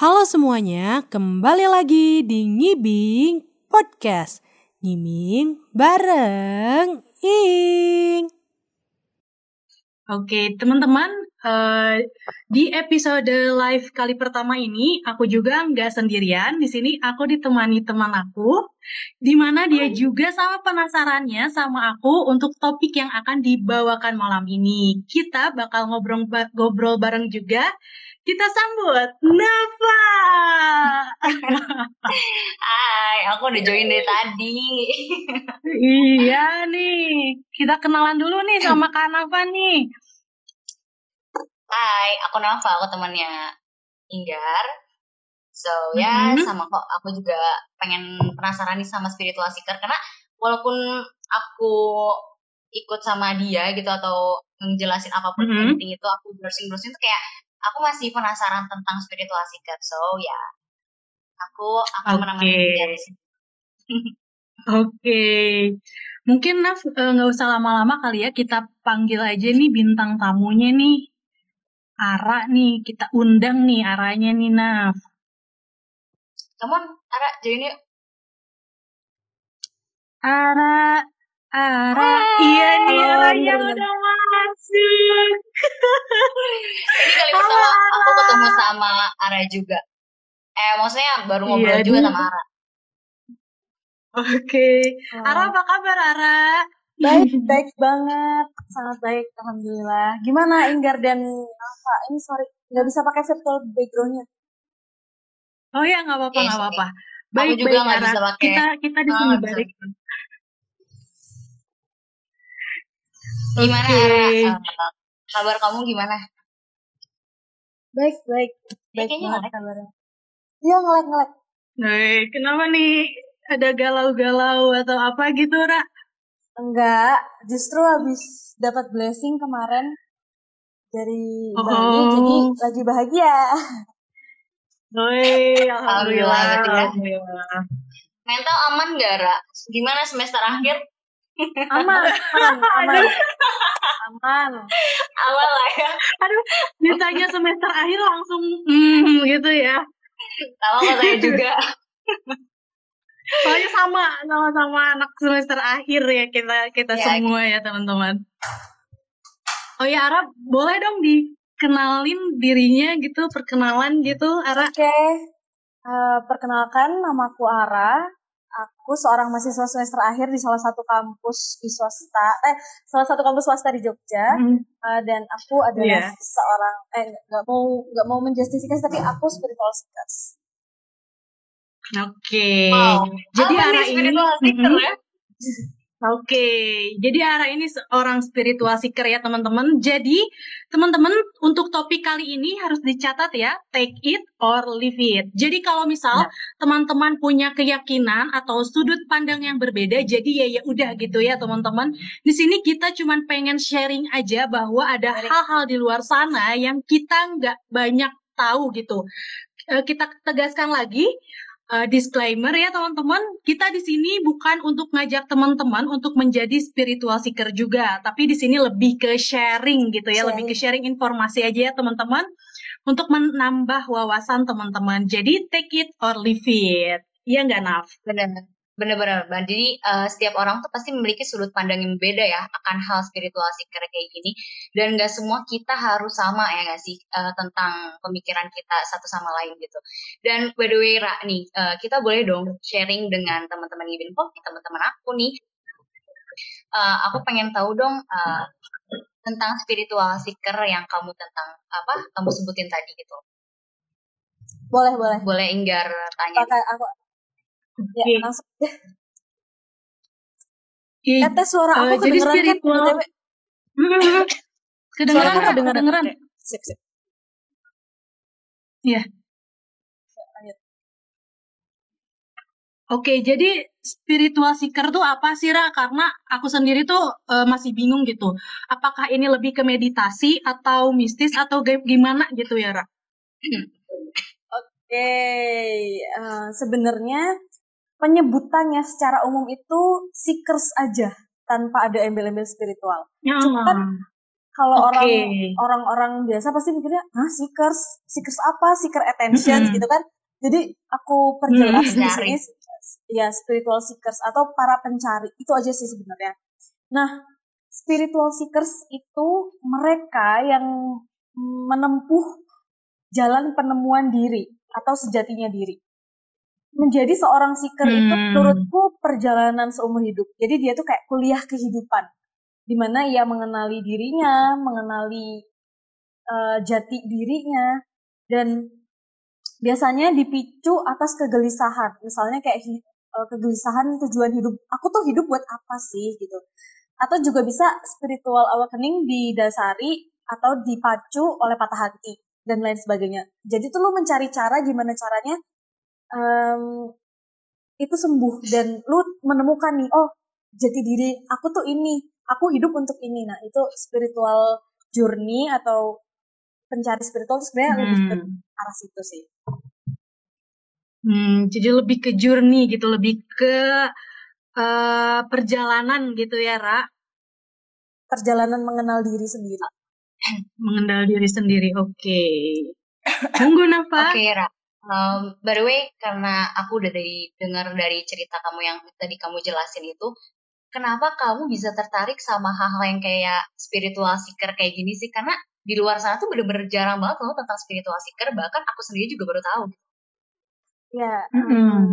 Halo semuanya, kembali lagi di Ngibing Podcast. Ngibing bareng Ing. Oke, teman-teman, uh, di episode live kali pertama ini, aku juga nggak sendirian. Di sini aku ditemani teman aku, di mana dia juga sama penasarannya sama aku untuk topik yang akan dibawakan malam ini. Kita bakal ngobrol ngobrol bareng juga kita sambut Nova. Hai, aku udah join dari tadi. iya nih, kita kenalan dulu nih sama Kak Nova nih. Hai, aku Nova, aku temannya Inggar. So ya, mm-hmm. sama kok aku juga pengen penasaran nih sama spiritual seeker karena walaupun aku ikut sama dia gitu atau menjelasin apa pun mm-hmm. penting itu aku browsing browsing itu kayak aku masih penasaran tentang spiritual seeker so ya yeah, aku akan okay. menemani dia sini Oke, okay. mungkin Naf eh, nggak uh, usah lama-lama kali ya kita panggil aja nih bintang tamunya nih Ara nih kita undang nih aranya nih Naf. On, Ara join yuk. Ara, Ara, ah, iya nih aranya udah masuk. Ini kali pertama aku ketemu sama Ara juga. Eh, maksudnya baru iya, ngobrol iya, juga sama Ara. Oke. Okay. Oh. Ara apa kabar Ara? Baik, baik banget. Sangat baik, Alhamdulillah. Gimana Inggar dan apa? Ini sorry, nggak bisa pakai virtual backgroundnya. Oh ya, nggak apa-apa, nggak yes, apa-apa. Baik, Aku juga baik, Ara. Bisa pakai. Kita, kita di sini oh, balik. Gimana okay. Ara? Kabar kamu gimana? Baik, baik. Baik banget kabarnya. Iya, ngelek-ngelek. Hey, kenapa nih? Ada galau-galau atau apa gitu, Ra? Enggak, justru habis dapat blessing kemarin dari oh. Bani, jadi lagi bahagia. Woi, alhamdulillah. alhamdulillah. Mental aman gak, Ra? Gimana semester akhir? Aman, aman, aman. aman. Aman lah ya. Aduh, ditanya semester akhir langsung hmm, gitu ya. Sama saya juga. Soalnya sama sama-sama anak semester akhir ya kita kita ya, semua ya teman-teman. Oh ya Ara, boleh dong dikenalin dirinya gitu, perkenalan gitu Ara. Oke. Okay. Uh, eh, perkenalkan namaku Ara. Aku seorang mahasiswa semester akhir di salah satu kampus di swasta, eh salah satu kampus swasta di Jogja. Mm. Uh, dan aku adalah yeah. seorang eh nggak mau nggak mau menjustifikasi tapi aku spiritual seekers. Oke. Wow. Jadi Apa arah ini seeker ya? Oke, okay. jadi arah ini seorang spiritual seeker ya teman-teman. Jadi teman-teman untuk topik kali ini harus dicatat ya, take it or leave it. Jadi kalau misal ya. teman-teman punya keyakinan atau sudut pandang yang berbeda, jadi ya ya udah gitu ya teman-teman. Di sini kita cuma pengen sharing aja bahwa ada hal-hal di luar sana yang kita nggak banyak tahu gitu. Eh, kita tegaskan lagi uh, disclaimer ya teman-teman, kita di sini bukan untuk ngajak teman-teman untuk menjadi spiritual seeker juga, tapi di sini lebih ke sharing gitu ya, sharing. lebih ke sharing informasi aja ya teman-teman untuk menambah wawasan teman-teman. Jadi take it or leave it. Iya nggak Naf? Benar. Bener-bener, Mbak. Jadi uh, setiap orang tuh pasti memiliki sudut pandang yang beda ya akan hal spiritual seeker kayak gini. Dan gak semua kita harus sama ya gak sih uh, tentang pemikiran kita satu sama lain gitu. Dan by the way, Ra, nih, uh, kita boleh dong sharing dengan teman-teman Ibinfo, teman-teman aku nih. Uh, aku pengen tahu dong uh, tentang spiritual seeker yang kamu tentang apa kamu sebutin tadi gitu. Boleh, boleh. Boleh Inggar tanya. Aku Ya, okay. langsung. Okay. Kata suara aku uh, kedengeran jadi spiritual. kan? kedengeran kan? Kedengeran. Sip, sip. Iya. Oke, jadi spiritual seeker tuh apa sih, Ra? Karena aku sendiri tuh uh, masih bingung gitu. Apakah ini lebih ke meditasi atau mistis atau gimana gitu ya, Ra? Oke, okay. uh, sebenarnya penyebutannya secara umum itu seekers aja tanpa ada embel-embel spiritual. Hmm. Cuma kan kalau okay. orang orang-orang biasa pasti mikirnya ah seekers seekers apa seeker attention mm-hmm. gitu kan jadi aku perjelas mm-hmm. di sini ya spiritual seekers atau para pencari itu aja sih sebenarnya nah spiritual seekers itu mereka yang menempuh jalan penemuan diri atau sejatinya diri menjadi seorang seeker hmm. itu menurutku perjalanan seumur hidup jadi dia tuh kayak kuliah kehidupan di mana ia mengenali dirinya, mengenali uh, jati dirinya, dan biasanya dipicu atas kegelisahan. Misalnya kayak uh, kegelisahan tujuan hidup. Aku tuh hidup buat apa sih gitu. Atau juga bisa spiritual awakening didasari atau dipacu oleh patah hati dan lain sebagainya. Jadi tuh lo mencari cara gimana caranya um, itu sembuh dan lu menemukan nih, oh jati diri aku tuh ini aku hidup untuk ini. Nah itu spiritual journey atau pencari spiritual sebenarnya hmm. lebih ke arah situ sih. Hmm, jadi lebih ke journey gitu lebih ke uh, perjalanan gitu ya Ra? Perjalanan mengenal diri sendiri. Mengenal diri sendiri oke. Okay. tunggu Nafa oke okay, Ra Um, by the way, karena aku udah dari dengar dari cerita kamu yang tadi kamu jelasin itu, kenapa kamu bisa tertarik sama hal-hal yang kayak spiritual seeker kayak gini sih? Karena di luar sana tuh bener-bener jarang banget loh tentang spiritual seeker, bahkan aku sendiri juga baru tahu. Ya, mm -hmm. um,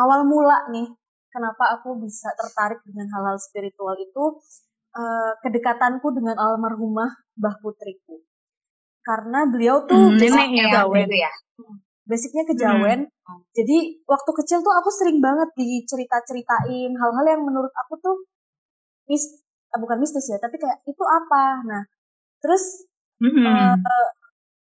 awal mula nih, kenapa aku bisa tertarik dengan hal-hal spiritual itu uh, kedekatanku dengan almarhumah Mbah Putriku. Karena beliau tuh hmm, nenek ya, ya. Basicnya kejawen, hmm. Jadi waktu kecil tuh aku sering banget dicerita-ceritain hal-hal yang menurut aku tuh mis eh, bukan mistis ya, tapi kayak itu apa. Nah, terus mm-hmm. uh,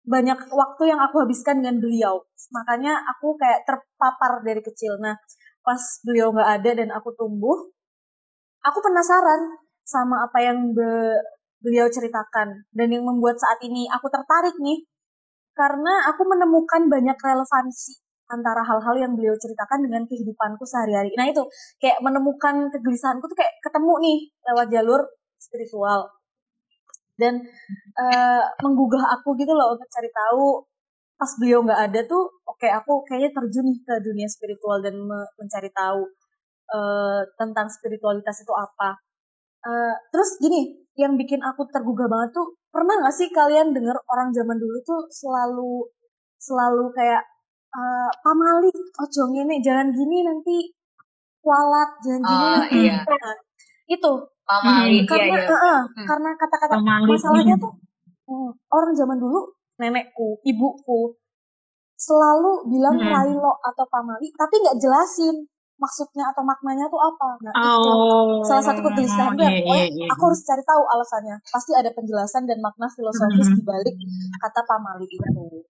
banyak waktu yang aku habiskan dengan beliau. Makanya aku kayak terpapar dari kecil. Nah, pas beliau nggak ada dan aku tumbuh, aku penasaran sama apa yang be beliau ceritakan dan yang membuat saat ini aku tertarik nih karena aku menemukan banyak relevansi antara hal-hal yang beliau ceritakan dengan kehidupanku sehari-hari. Nah itu kayak menemukan kegelisahanku tuh kayak ketemu nih lewat jalur spiritual dan uh, menggugah aku gitu loh untuk cari tahu pas beliau nggak ada tuh oke okay, aku kayaknya terjun nih ke dunia spiritual dan me mencari tahu uh, tentang spiritualitas itu apa. Uh, terus gini, yang bikin aku tergugah banget tuh pernah nggak sih kalian dengar orang zaman dulu tuh selalu selalu kayak uh, pamali ojo ngene jangan gini nanti kualat jangan gini uh, nanti iya. Nah, itu pamali hmm, karena iya, iya. Uh, uh, hmm. karena kata-kata masalahnya tuh hmm, orang zaman dulu nenekku ibuku selalu bilang hmm. railo atau pamali tapi nggak jelasin maksudnya atau maknanya tuh apa nah oh, itu salah satu kegelisahan gue iya, iya, iya. aku harus cari tahu alasannya pasti ada penjelasan dan makna filosofis hmm. di balik kata pamali itu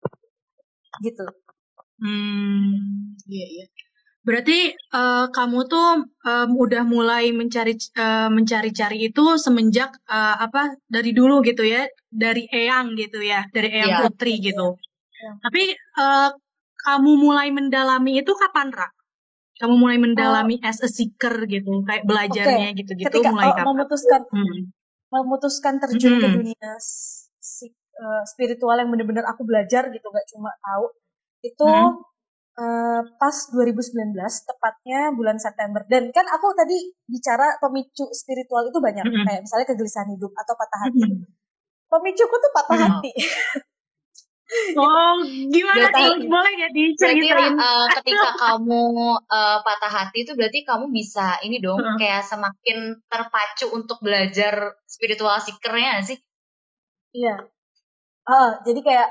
gitu Hmm, iya iya. Berarti uh, kamu tuh um, udah mulai mencari uh, mencari-cari itu semenjak uh, apa dari dulu gitu ya, dari Eyang gitu ya, dari Eyang yeah. Putri gitu. Yeah. Tapi uh, kamu mulai mendalami itu kapan, Ra? Kamu mulai mendalami uh, as a seeker gitu, kayak belajarnya okay. gitu-gitu Ketika, mulai oh, kapan? memutuskan hmm. memutuskan terjun hmm. ke dunia si, uh, spiritual yang benar-benar aku belajar gitu, gak cuma tahu itu hmm. uh, pas 2019 tepatnya bulan September dan kan aku tadi bicara pemicu spiritual itu banyak hmm. kayak misalnya kegelisahan hidup atau patah hati hmm. pemicuku tuh patah hmm. hati Oh, gimana berarti, boleh ya diceritain? Berarti, uh, ketika kamu uh, patah hati itu berarti kamu bisa ini dong uh. kayak semakin terpacu untuk belajar spiritual seeker-nya sih? Iya. Uh, jadi kayak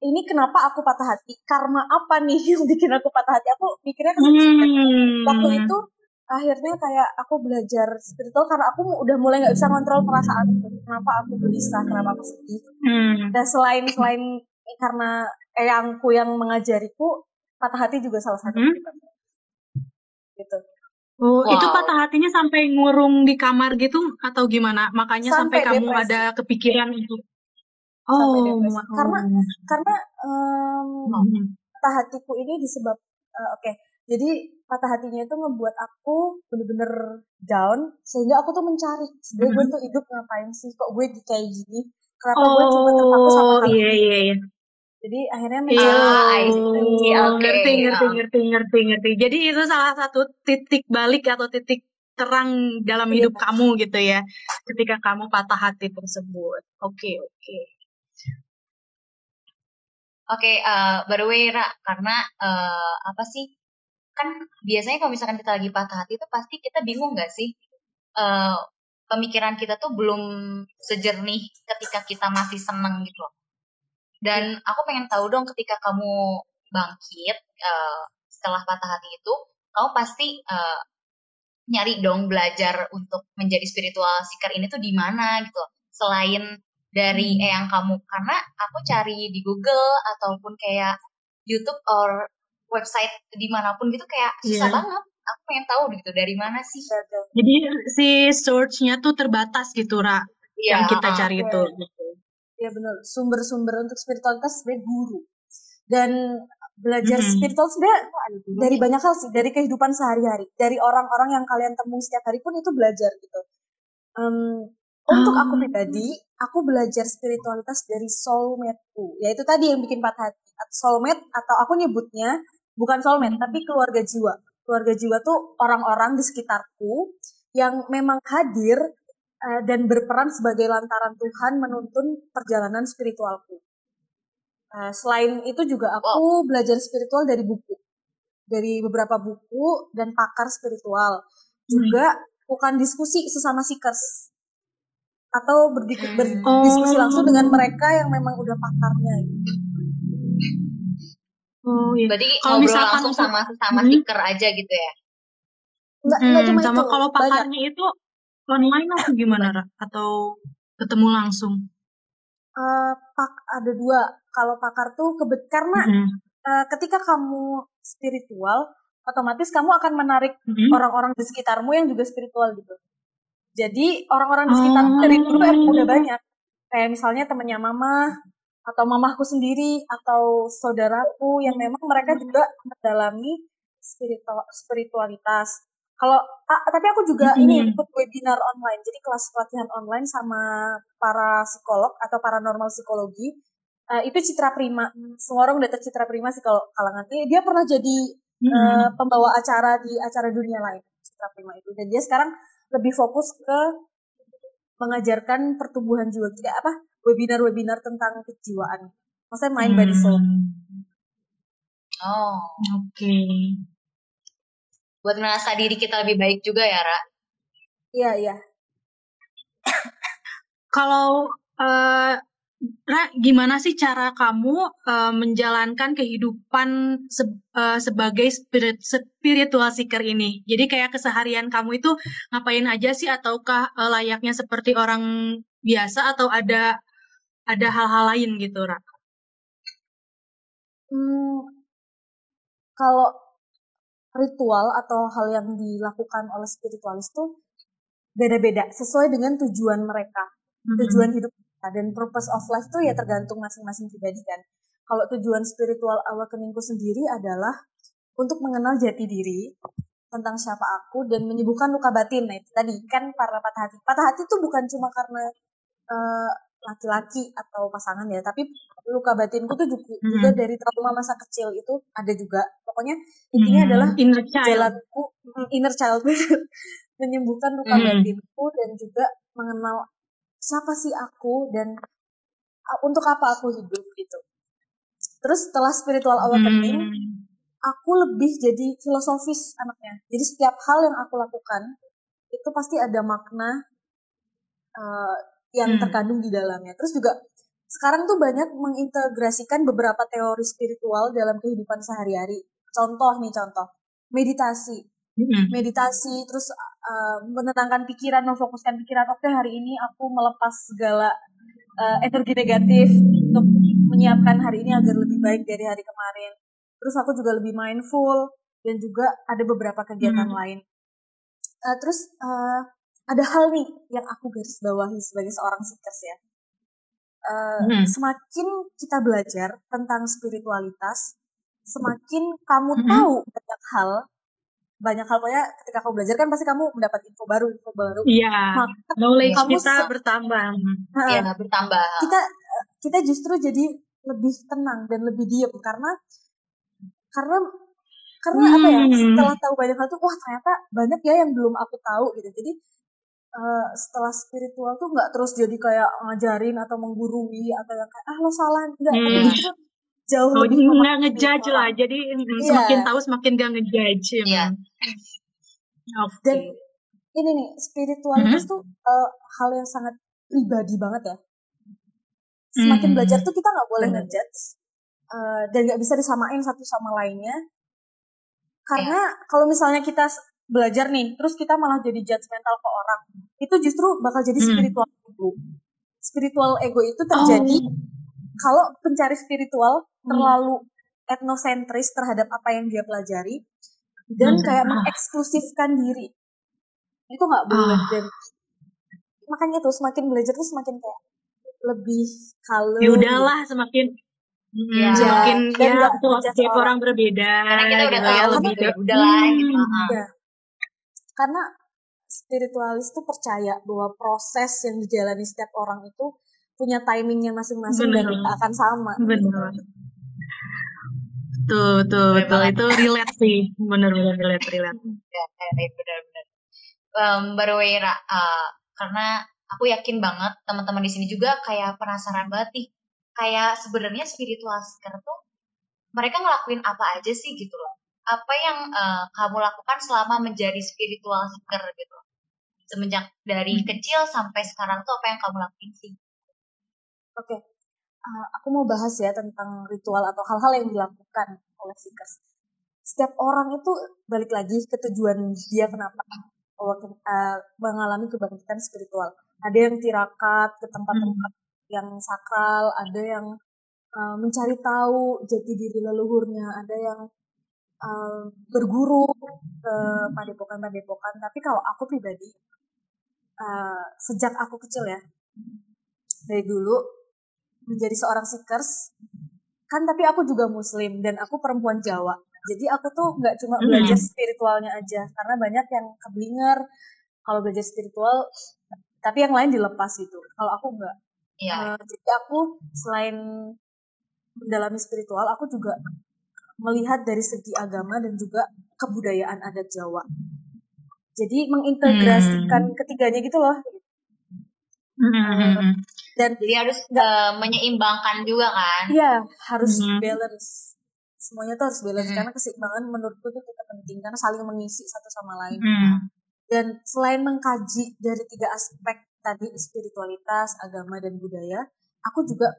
ini kenapa aku patah hati? Karma apa nih yang bikin aku patah hati? Aku mikirnya kan hmm. waktu itu akhirnya kayak aku belajar spiritual karena aku udah mulai nggak bisa kontrol perasaan kenapa aku gelisah kenapa aku sedih hmm. dan selain selain karena eyangku yang mengajariku patah hati juga salah satu hmm. gitu Oh, wow. itu patah hatinya sampai ngurung di kamar gitu atau gimana? Makanya sampai, sampai kamu ada kepikiran itu oh, depresi. Karena karena um, hmm. hatiku ini disebab uh, oke okay, Jadi patah hatinya itu ngebuat aku bener-bener down sehingga aku tuh mencari sebenarnya gue tuh hidup ngapain sih kok gue kayak gini kenapa oh, gue cuma terpaku sama hal iya, iya, iya. jadi akhirnya iya, ah, oh, okay. ngerti ngerti ngerti ngerti ngerti jadi itu salah satu titik balik atau titik terang dalam hidup iya. kamu gitu ya ketika kamu patah hati tersebut oke okay, oke okay. Oke, okay, uh, by the way, Ra, karena uh, apa sih kan biasanya kalau misalkan kita lagi patah hati itu pasti kita bingung nggak sih uh, pemikiran kita tuh belum sejernih ketika kita masih seneng gitu loh. Dan iya. aku pengen tahu dong ketika kamu bangkit uh, setelah patah hati itu, kamu pasti uh, nyari dong belajar untuk menjadi spiritual seeker ini tuh di mana gitu. Selain dari hmm. yang kamu karena aku cari di Google ataupun kayak YouTube or website di mana pun gitu kayak susah yeah. banget. Aku pengen tahu gitu dari mana sih? Jadi si searchnya tuh terbatas gitu ra yeah, yang kita uh, cari itu gitu. ya benar sumber-sumber untuk spiritualitas sebenarnya guru. Dan belajar mm -hmm. spiritual sebenarnya dari banyak hal sih dari kehidupan sehari-hari. Dari orang-orang yang kalian temui setiap hari pun itu belajar gitu. Um, untuk aku ah. pribadi aku belajar spiritualitas dari soulmate-ku. Yaitu tadi yang bikin patah hati. Soulmate atau aku nyebutnya bukan soulmate tapi keluarga jiwa. Keluarga jiwa tuh orang-orang di sekitarku yang memang hadir uh, dan berperan sebagai lantaran Tuhan menuntun perjalanan spiritualku. Uh, selain itu juga aku belajar spiritual dari buku. Dari beberapa buku dan pakar spiritual. Juga bukan diskusi sesama seekers. Atau berdiskusi langsung dengan mereka yang memang udah pakarnya. gitu. Oh iya. Berarti kalau misalkan langsung sama sama hmm. stiker aja gitu ya? Enggak, hmm, enggak cuma sama itu. kalau pakarnya itu online atau gimana, Ra? Atau ketemu langsung? Uh, pak ada dua. Kalau pakar tuh kebet karena hmm. uh, ketika kamu spiritual, otomatis kamu akan menarik hmm. orang-orang di sekitarmu yang juga spiritual gitu. Jadi orang-orang di sekitar oh. dari dulu udah banyak. Kayak misalnya temennya mama, atau mamahku sendiri atau saudaraku yang memang mereka juga mendalami spiritual spiritualitas. Kalau ah, tapi aku juga mm-hmm. ini ikut webinar online, jadi kelas pelatihan online sama para psikolog atau paranormal psikologi. Uh, itu Citra Prima, semua orang udah tercitra Prima sih kalau kalangan ini. Dia pernah jadi mm-hmm. uh, pembawa acara di acara dunia lain, Citra Prima itu. Dan dia sekarang lebih fokus ke mengajarkan pertumbuhan jiwa. Tidak apa? Webinar-webinar tentang kejiwaan. Maksudnya mind body soul. Oh, oke. Okay. Buat merasa diri kita lebih baik juga ya, Ra? Iya, iya. Kalau uh, Ra, gimana sih cara kamu uh, menjalankan kehidupan se uh, sebagai spirit spiritual seeker ini? Jadi kayak keseharian kamu itu ngapain aja sih ataukah uh, layaknya seperti orang biasa atau ada ada hal-hal lain gitu, Ra? Hmm, kalau ritual atau hal yang dilakukan oleh spiritualis itu beda-beda sesuai dengan tujuan mereka, mm-hmm. tujuan hidup mereka dan purpose of life itu ya tergantung masing-masing pribadi kan. Kalau tujuan spiritual awakeningku sendiri adalah untuk mengenal jati diri tentang siapa aku dan menyembuhkan luka batin. Nah itu tadi kan para patah hati. Patah hati itu bukan cuma karena uh, laki-laki atau pasangan ya tapi luka batinku tuh juga, hmm. juga dari trauma masa kecil itu ada juga pokoknya intinya hmm. adalah inner child. jalanku mm, inner child menyembuhkan luka hmm. batinku dan juga mengenal siapa sih aku dan untuk apa aku hidup gitu terus setelah spiritual awakening hmm. aku lebih jadi filosofis anaknya jadi setiap hal yang aku lakukan itu pasti ada makna uh, yang hmm. terkandung di dalamnya. Terus juga sekarang tuh banyak mengintegrasikan beberapa teori spiritual dalam kehidupan sehari-hari. Contoh nih contoh, meditasi. Hmm. Meditasi terus uh, menenangkan pikiran, memfokuskan pikiran. Oke, okay, hari ini aku melepas segala uh, energi negatif untuk menyiapkan hari ini agar lebih baik dari hari kemarin. Terus aku juga lebih mindful dan juga ada beberapa kegiatan hmm. lain. Uh, terus uh, ada hal nih yang aku garis bawahi sebagai seorang seekers ya. Uh, hmm. Semakin kita belajar tentang spiritualitas, semakin kamu mm -hmm. tahu banyak hal banyak hal pokoknya ketika kamu belajar kan pasti kamu mendapat info baru info baru iya maka knowledge kamu kita bertambah iya bertambah kita kita justru jadi lebih tenang dan lebih diam karena karena karena hmm. apa ya hmm. setelah tahu banyak hal tuh wah ternyata banyak ya yang belum aku tahu gitu jadi uh, setelah spiritual tuh nggak terus jadi kayak ngajarin atau menggurui atau yang kayak ah lo salah enggak hmm. tapi jauh oh, lebih nggak ngejudge lah jadi yeah. semakin tahu semakin gak ngejudge ya yeah. okay. dan ini nih spiritualitas hmm? tuh uh, hal yang sangat pribadi banget ya semakin hmm. belajar tuh kita nggak boleh ngejudge uh, dan nggak bisa disamain satu sama lainnya karena yeah. kalau misalnya kita belajar nih terus kita malah jadi judgmental ke orang itu justru bakal jadi hmm. spiritual ego spiritual ego itu terjadi oh. kalau pencari spiritual hmm. terlalu etnosentris terhadap apa yang dia pelajari dan hmm. kayak mengeksklusifkan diri itu nggak boleh oh. dan makanya tuh semakin belajar tuh semakin kayak lebih kalau ya udahlah semakin Hmm, ya, semakin ya tuh setiap orang berbeda. Karena kita udah gitu, tahu ya, lebih ya, udah lah gitu. Ya. Karena spiritualis tuh percaya bahwa proses yang dijalani setiap orang itu punya timingnya masing-masing dan tidak akan sama. Benar. Tuh, tuh, betul. Itu relate sih. Bener-bener relate, relate. Ya, benar-benar. Um, baru Wira, uh, karena aku yakin banget teman-teman di sini juga kayak penasaran banget nih kayak sebenarnya spiritual seeker tuh mereka ngelakuin apa aja sih gitu loh apa yang uh, kamu lakukan selama menjadi spiritual seeker gitu? Semenjak dari hmm. kecil sampai sekarang tuh apa yang kamu lakuin sih? Oke. Okay. uh, eh, aku mau bahas ya tentang ritual atau hal-hal yang dilakukan oleh seekers. Setiap orang itu balik lagi ke tujuan dia kenapa uh, mengalami kebangkitan spiritual. Ada yang tirakat ke tempat-tempat yang sakral, ada yang uh, mencari tahu jati diri leluhurnya, ada yang uh, berguru ke padepokan-padepokan. Tapi kalau aku pribadi, uh, sejak aku kecil ya, dari dulu menjadi seorang seekers, kan tapi aku juga muslim dan aku perempuan Jawa. Jadi aku tuh nggak cuma belajar spiritualnya aja, karena banyak yang keblinger kalau belajar spiritual, tapi yang lain dilepas gitu. Kalau aku nggak, Iya. Uh, jadi aku selain mendalami spiritual, aku juga melihat dari segi agama dan juga kebudayaan adat Jawa. Jadi mengintegrasikan hmm. ketiganya gitu loh. Hmm. dan jadi harus gak, uh, menyeimbangkan juga kan? Iya, harus hmm. balance. Semuanya tuh harus balance hmm. karena keseimbangan menurutku itu tetap penting karena saling mengisi satu sama lain. Hmm. Dan selain mengkaji dari tiga aspek tadi spiritualitas, agama dan budaya, aku juga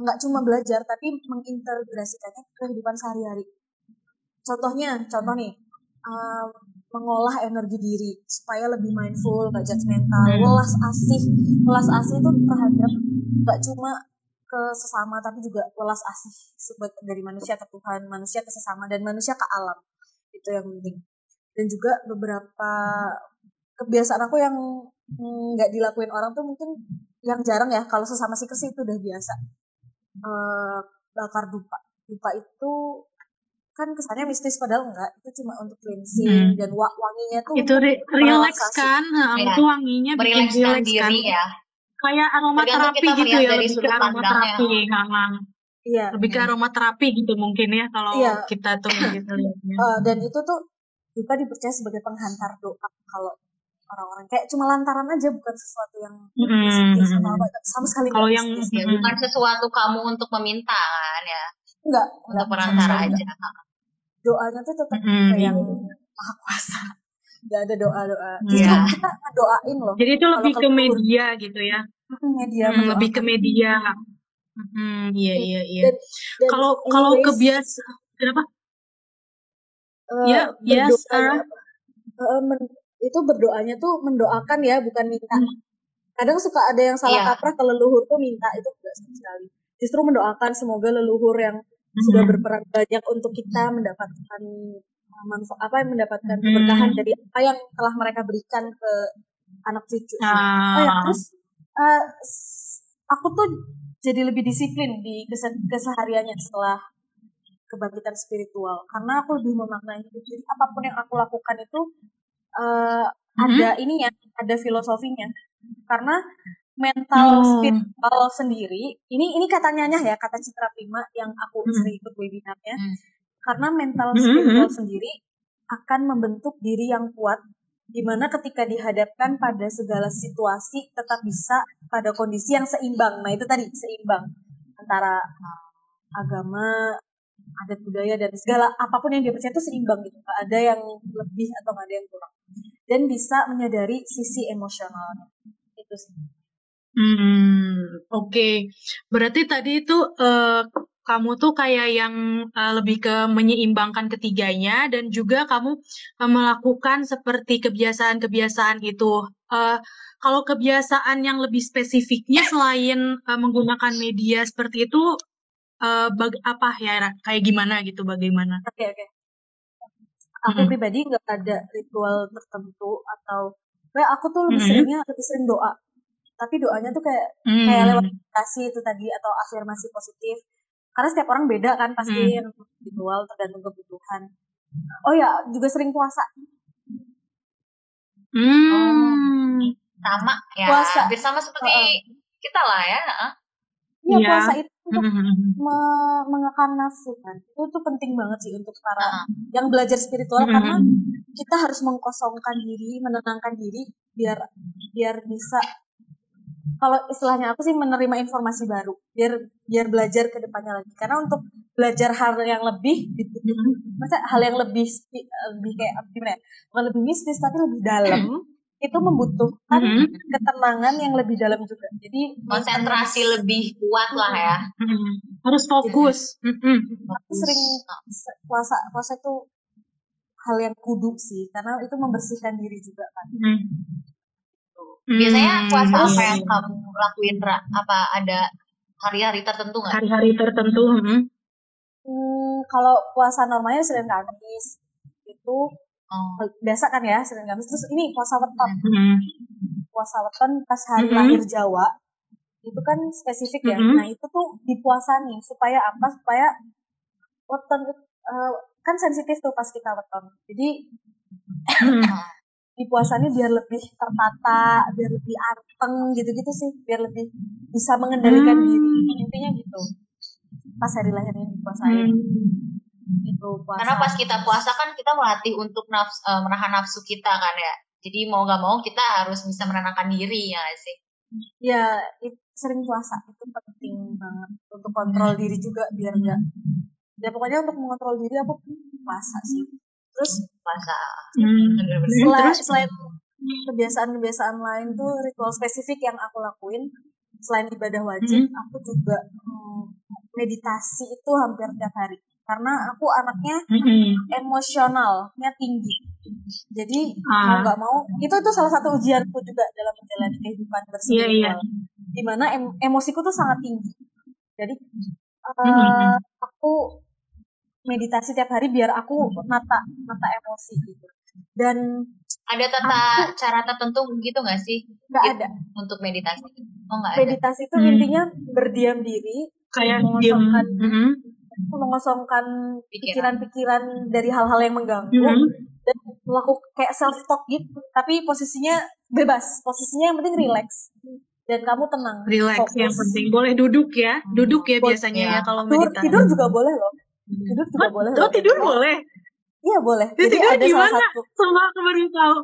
nggak cuma belajar tapi mengintegrasikannya ke kehidupan sehari-hari. Contohnya, contoh nih, uh, mengolah energi diri supaya lebih mindful, gak judgmental, hmm. welas asih, welas asih itu terhadap nggak cuma ke sesama tapi juga welas asih dari manusia ke Tuhan, manusia ke sesama dan manusia ke alam itu yang penting. Dan juga beberapa kebiasaan aku yang nggak hmm, dilakuin orang tuh mungkin yang jarang ya kalau sesama sih itu udah biasa uh, bakar dupa dupa itu kan kesannya mistis padahal enggak itu cuma untuk cleansing hmm. dan wanginya tuh itu re relax kan nah, ya. itu wanginya bikin relax kan ya. kayak aromaterapi gitu ya lebih ke aromaterapi Iya. Lebih ke aromaterapi gitu mungkin ya kalau iya. kita tuh gitu lihatnya. Uh, dan itu tuh dupa dipercaya sebagai penghantar doa kalau orang-orang. Kayak cuma lantaran aja bukan sesuatu yang mm-hmm. sama, sama sekali kalau yang ya, bukan sesuatu kamu untuk meminta kan ya? Enggak untuk perantara aja doanya tuh tetap mm-hmm. kayak yang maha kuasa. Nggak ada doa doa justru yeah. kita doain loh. Jadi itu lebih ke media gitu ya? Media hmm, lebih ke media. Hmm, iya iya. iya kalau kalau kebiasa kenapa? Uh, ya yes Sarah uh, itu berdoanya tuh mendoakan ya bukan minta hmm. kadang suka ada yang salah yeah. kaprah ke leluhur tuh minta itu enggak sama sekali justru mendoakan semoga leluhur yang hmm. sudah berperan banyak untuk kita mendapatkan uh, manfaat apa yang mendapatkan hmm. keberkahan dari apa yang telah mereka berikan ke anak cucu ah. oh ya terus uh, aku tuh jadi lebih disiplin di kesehariannya setelah kebangkitan spiritual karena aku lebih memaknai hidup jadi apa pun yang aku lakukan itu uh, hmm. ada ini ya ada filosofinya karena mental oh. spiritual sendiri ini ini katanya ya kata Citra Prima yang aku hmm. sering ikut webinarnya hmm. karena mental hmm. spiritual hmm. sendiri akan membentuk diri yang kuat di mana ketika dihadapkan pada segala situasi tetap bisa pada kondisi yang seimbang nah itu tadi seimbang antara agama adat budaya dan segala apa pun yang dia percaya itu seimbang gitu nggak ada yang lebih atau nggak ada yang kurang dan bisa menyadari sisi emosionalnya itu sih hmm oke okay. berarti tadi itu uh, kamu tuh kayak yang uh, lebih ke menyeimbangkan ketiganya dan juga kamu uh, melakukan seperti kebiasaan-kebiasaan itu. Uh, kalau kebiasaan yang lebih spesifiknya selain uh, menggunakan media seperti itu uh, bag apa ya kayak gimana gitu bagaimana? Oke okay, oke. Okay. Aku hmm. pribadi nggak ada ritual tertentu atau kayak aku tuh lebih hmm. seringnya lebih sering doa. Tapi doanya tuh kayak hmm. kayak lewat meditasi itu tadi atau afirmasi positif. Karena setiap orang beda kan pasti hmm. ritual tergantung kebutuhan. Oh ya, juga sering puasa. Hmm. Oh, sama ya. Puasa. Hampir sama seperti uh, kita lah ya. Iya, ya. puasa itu untuk mm-hmm. me mengekang nafsu kan itu tuh penting banget sih untuk para uh. yang belajar spiritual karena kita harus mengkosongkan diri menenangkan diri biar biar bisa kalau istilahnya apa sih menerima informasi baru biar biar belajar ke depannya lagi karena untuk belajar hal yang lebih masa hal yang lebih lebih kayak gimana ya bukan lebih mistis tapi lebih dalam itu membutuhkan mm-hmm. ketenangan yang lebih dalam juga. Jadi konsentrasi lebih kuat lah ya. Mm-hmm. Harus fokus. Mm-hmm. Aku sering puasa puasa itu hal yang kudu sih karena itu membersihkan diri juga kan. Mm-hmm. Biasanya puasa apa yang kamu lakuin Apa ada hari-hari tertentu nggak? Hari-hari tertentu. Hmm. Hmm, kalau puasa normalnya Senin Kamis itu Oh. Biasa kan ya Senin Kamis. Terus ini puasa weton. Mm-hmm. Puasa weton pas hari mm-hmm. lahir Jawa. Itu kan spesifik ya. Mm-hmm. Nah, itu tuh dipuasani supaya apa? Supaya weton uh, kan sensitif tuh pas kita weton. Jadi mm-hmm. dipuasani biar lebih tertata, biar lebih anteng gitu-gitu sih, biar lebih bisa mengendalikan mm-hmm. diri. Intinya gitu. Pas hari lahirnya dipuasain. Mm-hmm itu puasa. Karena pas kita puasa kan kita melatih untuk nafsu, uh, menahan nafsu kita kan ya. Jadi mau gak mau kita harus bisa menenangkan diri ya sih. Ya, itu sering puasa itu penting banget untuk kontrol diri juga biar enggak. Ya pokoknya untuk mengontrol diri aku puasa sih. Terus puasa. Hmm. Selain, selain kebiasaan-kebiasaan lain tuh ritual spesifik yang aku lakuin selain ibadah wajib, hmm. aku juga hmm, meditasi itu hampir tiap hari karena aku anaknya mm-hmm. emosionalnya tinggi jadi ah. mau nggak mau itu itu salah satu ujianku juga dalam menjalani kehidupan bersama yeah, yeah. di mana em emosiku tuh sangat tinggi jadi uh, mm-hmm. aku meditasi tiap hari biar aku nata nata emosi gitu dan ada tata aku, cara tertentu gitu nggak sih nggak ada untuk meditasi oh nggak meditasi itu hmm. intinya berdiam diri kayak diam mm -hmm mengosongkan pikiran-pikiran dari hal-hal yang mengganggu mm -hmm. dan melakukan kayak self talk gitu. Tapi posisinya bebas. Posisinya yang penting relax. Dan kamu tenang. Relax yang penting. Boleh duduk ya. Duduk ya biasanya ya, ya kalau meditasi tidur juga boleh loh. Tidur juga boleh oh, tidur boleh. Iya boleh. Jadi tidur ada salah satu sama kemarin tahu.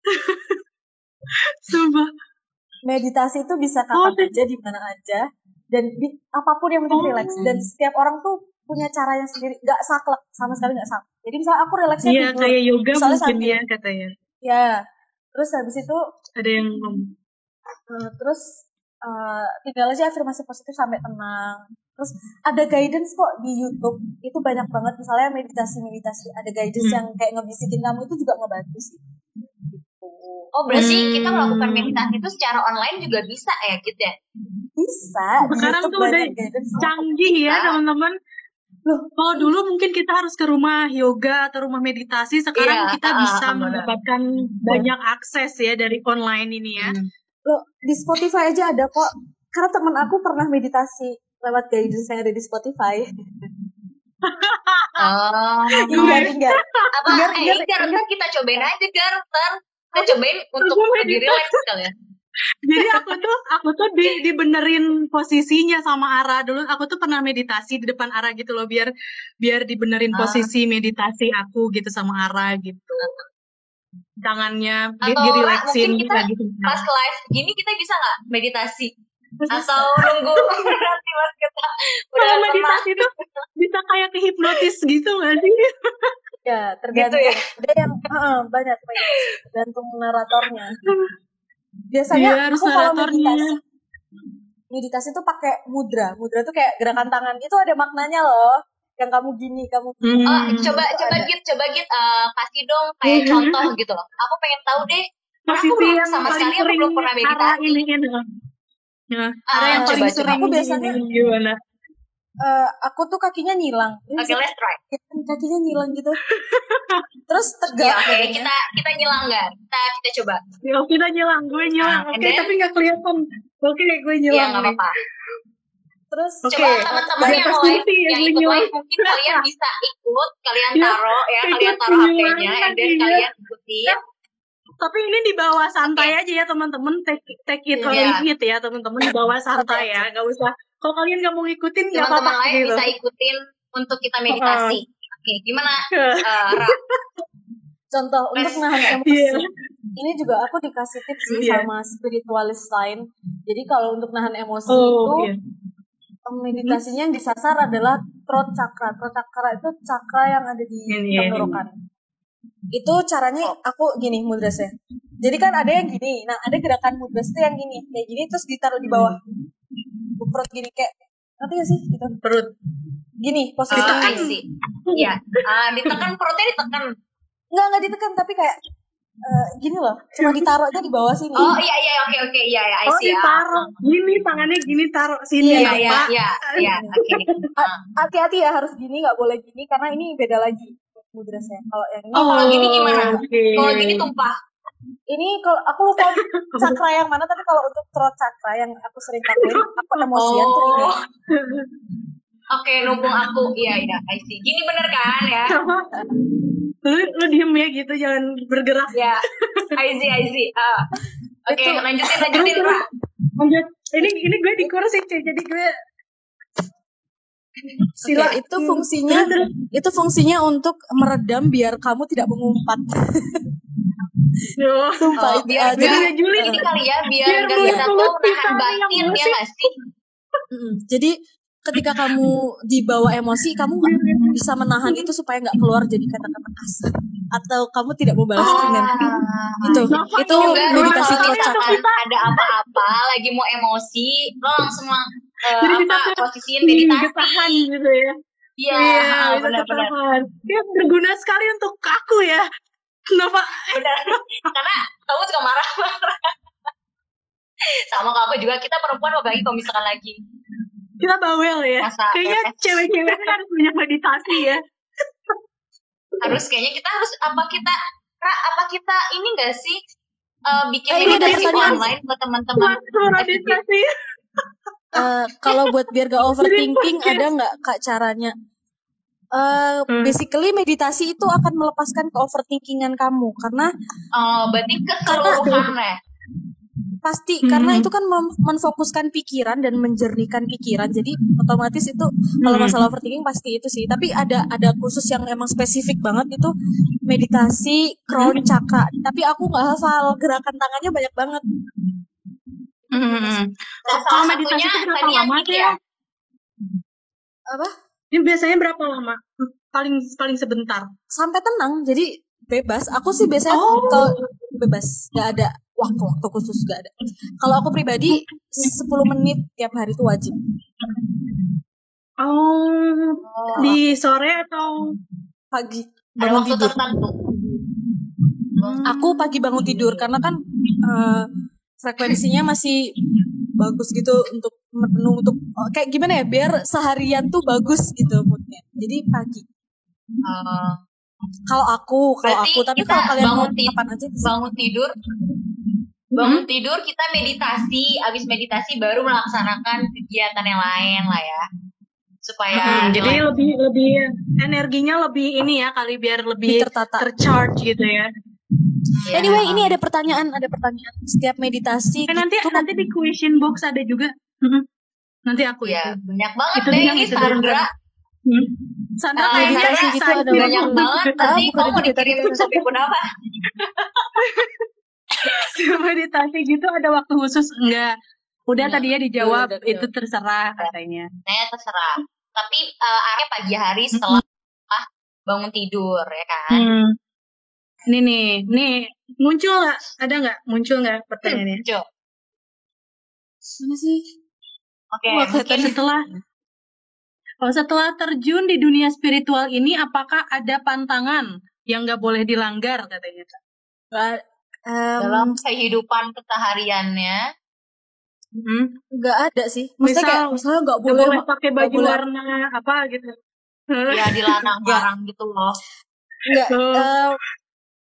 Sumpah. Meditasi itu bisa kapan oh, aja di mana aja dan di, apa pun yang penting oh. relax. Dan setiap orang tuh punya cara yang sendiri. Nggak saklek sama sekali nggak saklek. Jadi misalnya aku relaxnya iya, tidur kayak yoga misalnya mungkin sambil, ya katanya. Ya terus habis itu ada yang uh, terus uh, tinggal aja afirmasi positif sampai tenang. Terus ada guidance kok di YouTube. Itu banyak banget. Misalnya meditasi meditasi ada guidance hmm. yang kayak ngebisikin kamu itu juga ngebantu sih Oh berarti hmm. kita melakukan meditasi itu secara online juga bisa ya gitu ya? Bisa. Sekarang tuh udah canggih ya teman-teman. Loh, kalau dulu mungkin kita harus ke rumah yoga atau rumah meditasi, sekarang iya, kita uh, bisa uh, mendapatkan banyak akses ya dari online ini ya. Hmm. Loh, di Spotify aja ada kok. Karena teman aku pernah meditasi lewat guidance yang ada di Spotify. Oh, Ingar, ingar. apa? Eh, ingar, Ingar, ntar kita cobain aja, Gar. Kita cobain untuk lebih relax kalian. Jadi aku tuh aku tuh di, dibenerin posisinya sama Ara dulu. Aku tuh pernah meditasi di depan Ara gitu loh biar biar dibenerin Ah. posisi meditasi aku gitu sama Ara gitu. Tangannya di, mungkin kita gitu. Pas live gini kita bisa nggak meditasi? Atau nunggu nanti pas kita Kalau meditasi tuh bisa kayak kehipnotis gitu gak sih? Ya, tergantung. Gitu ya? Ada yang heeh, banyak banyak tergantung naratornya. Biasanya harus aku kalau naratornya. meditasi meditasi tuh pakai mudra. Mudra tuh kayak gerakan tangan. Itu ada maknanya loh. Yang kamu gini, kamu Hmm. Oh, coba Itu coba ada. git, coba git eh, kasih dong kayak contoh gitu loh. Aku pengen tahu deh. Karena aku belum sama sekali aku belum pernah meditasi. ini kan. Ya, Ah, yang coba, paling coba. sering Aku biasanya- ini gimana? Eh, aku tuh kakinya nyilang. Oke, let's try. kakinya nyilang gitu. Terus Ya, tegak. oke, badannya. kita kita nyilang nggak? Kita kita coba. Ya, kita nyilang, gue nyilang. Ah, Oke, then? tapi nggak kelihatan. Oke, gue Iya, nyilang. nggak nih. apa-apa. Terus Oke. Coba teman-teman yang live, kursi ya, yang gue ikut live, mungkin kalian bisa ikut, kalian Ya, taruh ya, ikut kalian taruh HP-nya, and then lagi, ya. kalian. Tapi ini di bawah santai aja ya teman-teman. Take, take it or Iya. leave it ya teman-teman. Di bawah santai ya. Gak usah. Kalau kalian nggak mau ngikutin nggak Teman-teman apa-apa lain gitu. bisa ikutin untuk kita meditasi. Oke, gimana? eh, Ra? contoh untuk Let's- nahan emosi. Iya. Ini juga aku dikasih tips sih Iya. sama spiritualis lain. Jadi kalau untuk nahan emosi Oh, itu iya. meditasinya yang disasar adalah throat chakra. Throat chakra itu chakra yang ada di iya. tenggorokan. Itu caranya aku gini mudrasnya. Jadi kan ada yang gini. Nah, ada gerakan mudras itu yang gini. Kayak gini terus ditaruh di bawah. Perut gini kayak ngerti gak sih gitu. Perut. Gini posisi. Oh, Ditekan. I see. Iya, Ah, ditekan perutnya ditekan. Enggak, enggak ditekan tapi kayak eh, gini loh. Cuma ditaruh aja di bawah sini. Oh iya iya oke oke iya iya I Oh, see. Ah, ditaruh. Gini tangannya gini taruh sini Iya, ya, Iya iya Pak. iya iya oke. Ah. Hati-hati ya harus gini, nggak boleh gini karena ini beda lagi mudrasnya. Kalau yang ini Oh, kalau gini gimana? oke. Kalau gini tumpah. Ini kalau aku lupa cakra yang mana tapi kalau untuk throat chakra yang aku sering lakuin aku emosian tuh ini. Oh. Oke, numpung aku. Iya, iya, I see. Gini bener kan ya? lu lu diem ya gitu jangan bergerak Ya, I see, I see. Ah. Oke, Itu- lanjutin, lanjutin, Ra. lanjut ini ini gue di kursi cuy jadi gue sila Oke, itu fungsinya itu fungsinya untuk meredam biar kamu tidak mengumpat. Yo. Sumpah Oh, itu biar, aja. biar Juli. ini kali ya, biar, Biar tuh mulut kita nahan yang batin, ya nggak sih? Mm-mm. Jadi ketika kamu dibawa emosi, kamu nggak bisa menahan itu supaya nggak keluar jadi kata-kata kasar atau kamu tidak membalas dengan itu Kenapa itu meditasi kalau throat chakra. misalkan ada apa-apa, lagi mau emosi, lo langsung lang, eh, Jadi bisa apa posisiin Ini meditasi. ketahan gitu ya Iya, Iya, ah, bisa benar-benar. Dia berguna sekali untuk aku ya kenapa? Benar. Karena kamu suka marah-marah. Sama kalau aku juga, kita perempuan apalagi kalau misalkan lagi. Kita bawel ya. Masa kayaknya cewek-cewek kan harus banyak meditasi ya. Harus kayaknya kita harus apa kita Ra, apa kita ini enggak sih eh, bikin Eh, meditasi online buat teman-teman? Suara meditasi. Eh, kalau buat biar gak overthinking ada nggak kak caranya? Eh, Hmm. basically meditasi itu akan melepaskan ke overthinkingan kamu karena oh berarti keseluruhan ya pasti Hmm. karena itu kan mem- menfokuskan pikiran dan menjernihkan pikiran jadi otomatis itu kalau Hmm. masalah overthinking pasti itu sih tapi ada ada khusus yang emang spesifik banget itu meditasi crown Hmm. chakra tapi aku nggak hafal gerakan tangannya banyak banget Hmm. Nah, Kalau meditasi itu berapa lama ya ya? apa ini biasanya berapa lama? Paling paling sebentar. Sampai tenang jadi bebas. Aku sih biasanya Oh. kalau bebas nggak ada waktu-waktu khusus nggak ada. Kalau aku pribadi 10 menit tiap hari itu wajib. Oh oh, di sore atau pagi. Ada bangun waktu tidur? tertentu. Aku pagi bangun tidur karena kan eh, frekuensinya masih bagus gitu untuk menu untuk oh, kayak gimana ya biar seharian tuh bagus gitu moodnya. Jadi pagi. Eh, kalau aku kalau aku tapi kalau kalian mau bangun ti- kapan aja bisa. bangun tidur. Bangun tidur kita meditasi. Habis meditasi baru melaksanakan kegiatan yang lain lah ya. Supaya hmm, jadi lebih lebih energinya lebih ini ya kali biar lebih, tertata. tercharge gitu ya. Yeah. Anyway, ini ada pertanyaan, ada pertanyaan. Setiap meditasi. Eh, nanti gitu, nanti di question box ada juga. Nanti aku ya. Banyak banget itu deh ini Sandra. Hmm. Sandra uh, kayaknya gitu ada banyak banget. Nanti kamu mau dikirim sampai pun apa? meditasi gitu ada waktu khusus enggak? Udah ya, tadi ya dijawab udah, itu terserah katanya. Nah, terserah. Tapi uh, area pagi hari setelah hmm. bangun tidur ya kan. Hmm. Ini nih, nih muncul nggak? Ada nggak? Muncul nggak pertanyaannya? Muncul. Mana sih? Oke, okay, mungkin setelah oh, setelah terjun di dunia spiritual ini, apakah ada pantangan yang nggak boleh dilanggar katanya? Um, Dalam kehidupan kesehariannya, Hmm. Nggak ada sih. Maksudnya Misal, kayak misalnya nggak boleh, boleh pakai baju boleh. warna apa gitu. Ya dilarang barang gitu loh. Nggak, uh,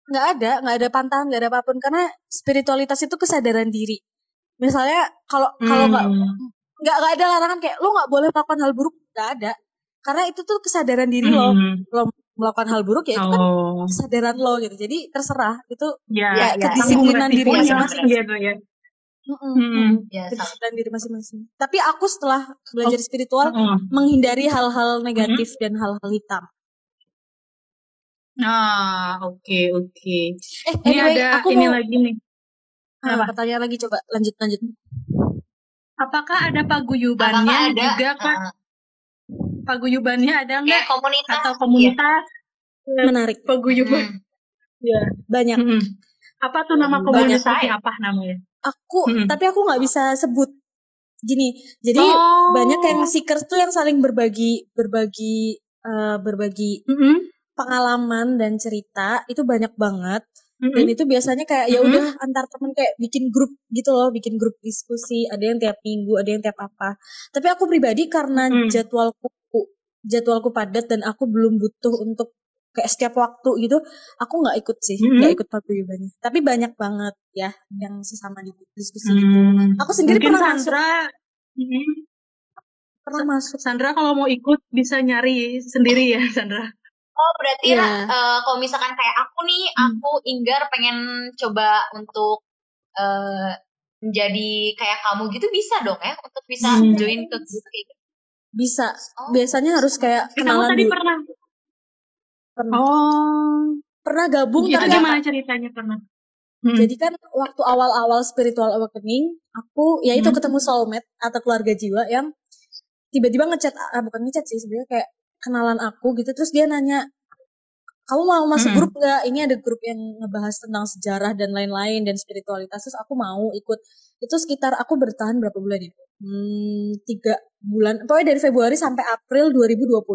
nggak ada, nggak ada pantangan, nggak ada apa pun karena spiritualitas itu kesadaran diri. Misalnya kalau kalau nggak hmm. nggak nggak ada larangan kayak lo nggak boleh melakukan hal buruk, nggak ada. Karena itu tuh kesadaran diri hmm. lo. Lo melakukan hal buruk ya itu kan oh. kesadaran lo gitu. Jadi terserah itu ya, ya, ya. kedisiplinan diri masing-masing. Gitu ya. Mm-mm. Ya, dan diri masing-masing. Tapi aku setelah belajar oh. spiritual oh. menghindari hal-hal negatif mm-hmm. dan hal-hal hitam. Ah, oke okay, oke. Okay. Eh, ini anyway, ada aku ini mau... lagi nih. Ah, pertanyaan lagi coba lanjut lanjut. Apakah ada paguyubannya Apakah ada? juga kak? Uh, paguyubannya ada nggak? komunitas atau komunitas? Ya. Menarik. Paguyuban. Hmm. Ya banyak. Hmm. Apa tuh nama komunitasnya? Apa namanya? aku hmm. tapi aku nggak bisa sebut gini jadi oh. banyak yang seekers tuh yang saling berbagi berbagi uh, berbagi mm-hmm. Pengalaman dan cerita itu banyak banget mm-hmm. dan itu biasanya kayak ya udah mm-hmm. antar temen kayak bikin grup gitu loh bikin grup diskusi ada yang tiap minggu ada yang tiap apa tapi aku pribadi karena mm. jadwalku jadwalku padat dan aku belum butuh untuk kayak setiap waktu gitu aku nggak ikut sih nggak mm -hmm. ikut paguyubannya tapi banyak banget ya yang sesama di diskusi mm. gitu aku sendiri Mungkin pernah Sandra masuk mm, pernah masuk Sandra kalau mau ikut bisa nyari sendiri ya Sandra oh berarti yeah. Iya. uh, kalau misalkan kayak aku nih hmm. aku Inggar pengen coba untuk uh, menjadi kayak kamu gitu bisa dong ya untuk bisa hmm. join ke grup kayak gitu bisa oh. biasanya harus kayak kenalan kamu tadi dulu. pernah pernah oh pernah gabung itu tapi gimana ceritanya pernah hmm. jadi kan waktu awal-awal spiritual awakening aku ya itu hmm. ketemu soulmate atau keluarga jiwa yang tiba-tiba ngechat ah, bukan ngechat sih sebenarnya kayak kenalan aku gitu terus dia nanya kamu mau masuk hmm. grup nggak ini ada grup yang ngebahas tentang sejarah dan lain-lain dan spiritualitas terus aku mau ikut itu sekitar aku bertahan berapa bulan ya hmm, tiga bulan pokoknya dari Februari sampai April 2020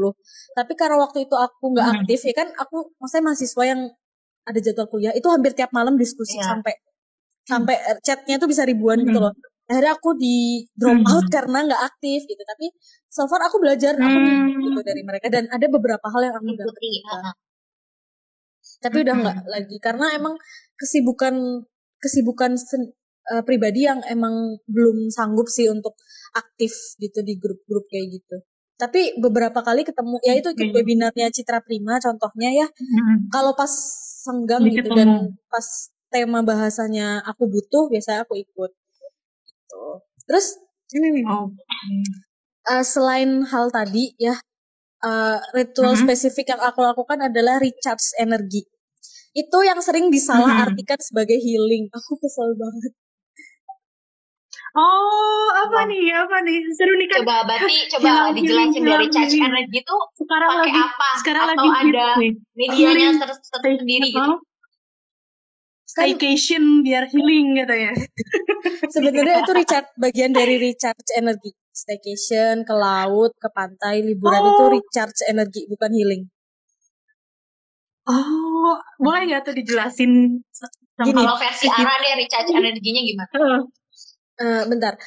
tapi karena waktu itu aku nggak hmm. aktif ya kan aku maksudnya mahasiswa yang ada jadwal kuliah itu hampir tiap malam diskusi yeah. sampai sampai eh, chatnya tuh bisa ribuan hmm. gitu loh akhirnya aku di drop hmm. out karena nggak aktif gitu tapi so far aku belajar aku hmm. gitu dari mereka dan ada beberapa hal yang aku ikuti tapi udah nggak hmm. lagi karena emang kesibukan kesibukan uh, pribadi yang emang belum sanggup sih untuk aktif gitu di grup-grup kayak gitu. Tapi beberapa kali ketemu ya itu ikut webinarnya Citra Prima contohnya ya. Hmm. Kalau pas senggang gitu dan pas tema bahasanya aku butuh biasanya aku ikut. Gitu. Terus ini nih. Oh. Uh, selain hal tadi ya uh, ritual -hmm. spesifik yang aku lakukan adalah recharge energi. Itu yang sering disalahartikan -hmm. sebagai healing. Aku kesel banget. Oh, apa nih? Apa nih? Seru nih kan. Coba berarti coba dijelasin dari charge energy itu sekarang pakai lagi, apa? Sekarang Atau lagi ada medianya tersendiri gitu. Staycation biar healing gitu ya. Sebenarnya itu recharge bagian dari recharge energi. Staycation ke laut, ke pantai, liburan oh. itu recharge energi bukan healing. Oh, boleh nggak tuh dijelasin? Gini, kalau versi Ara deh recharge energinya gimana? uh, bentar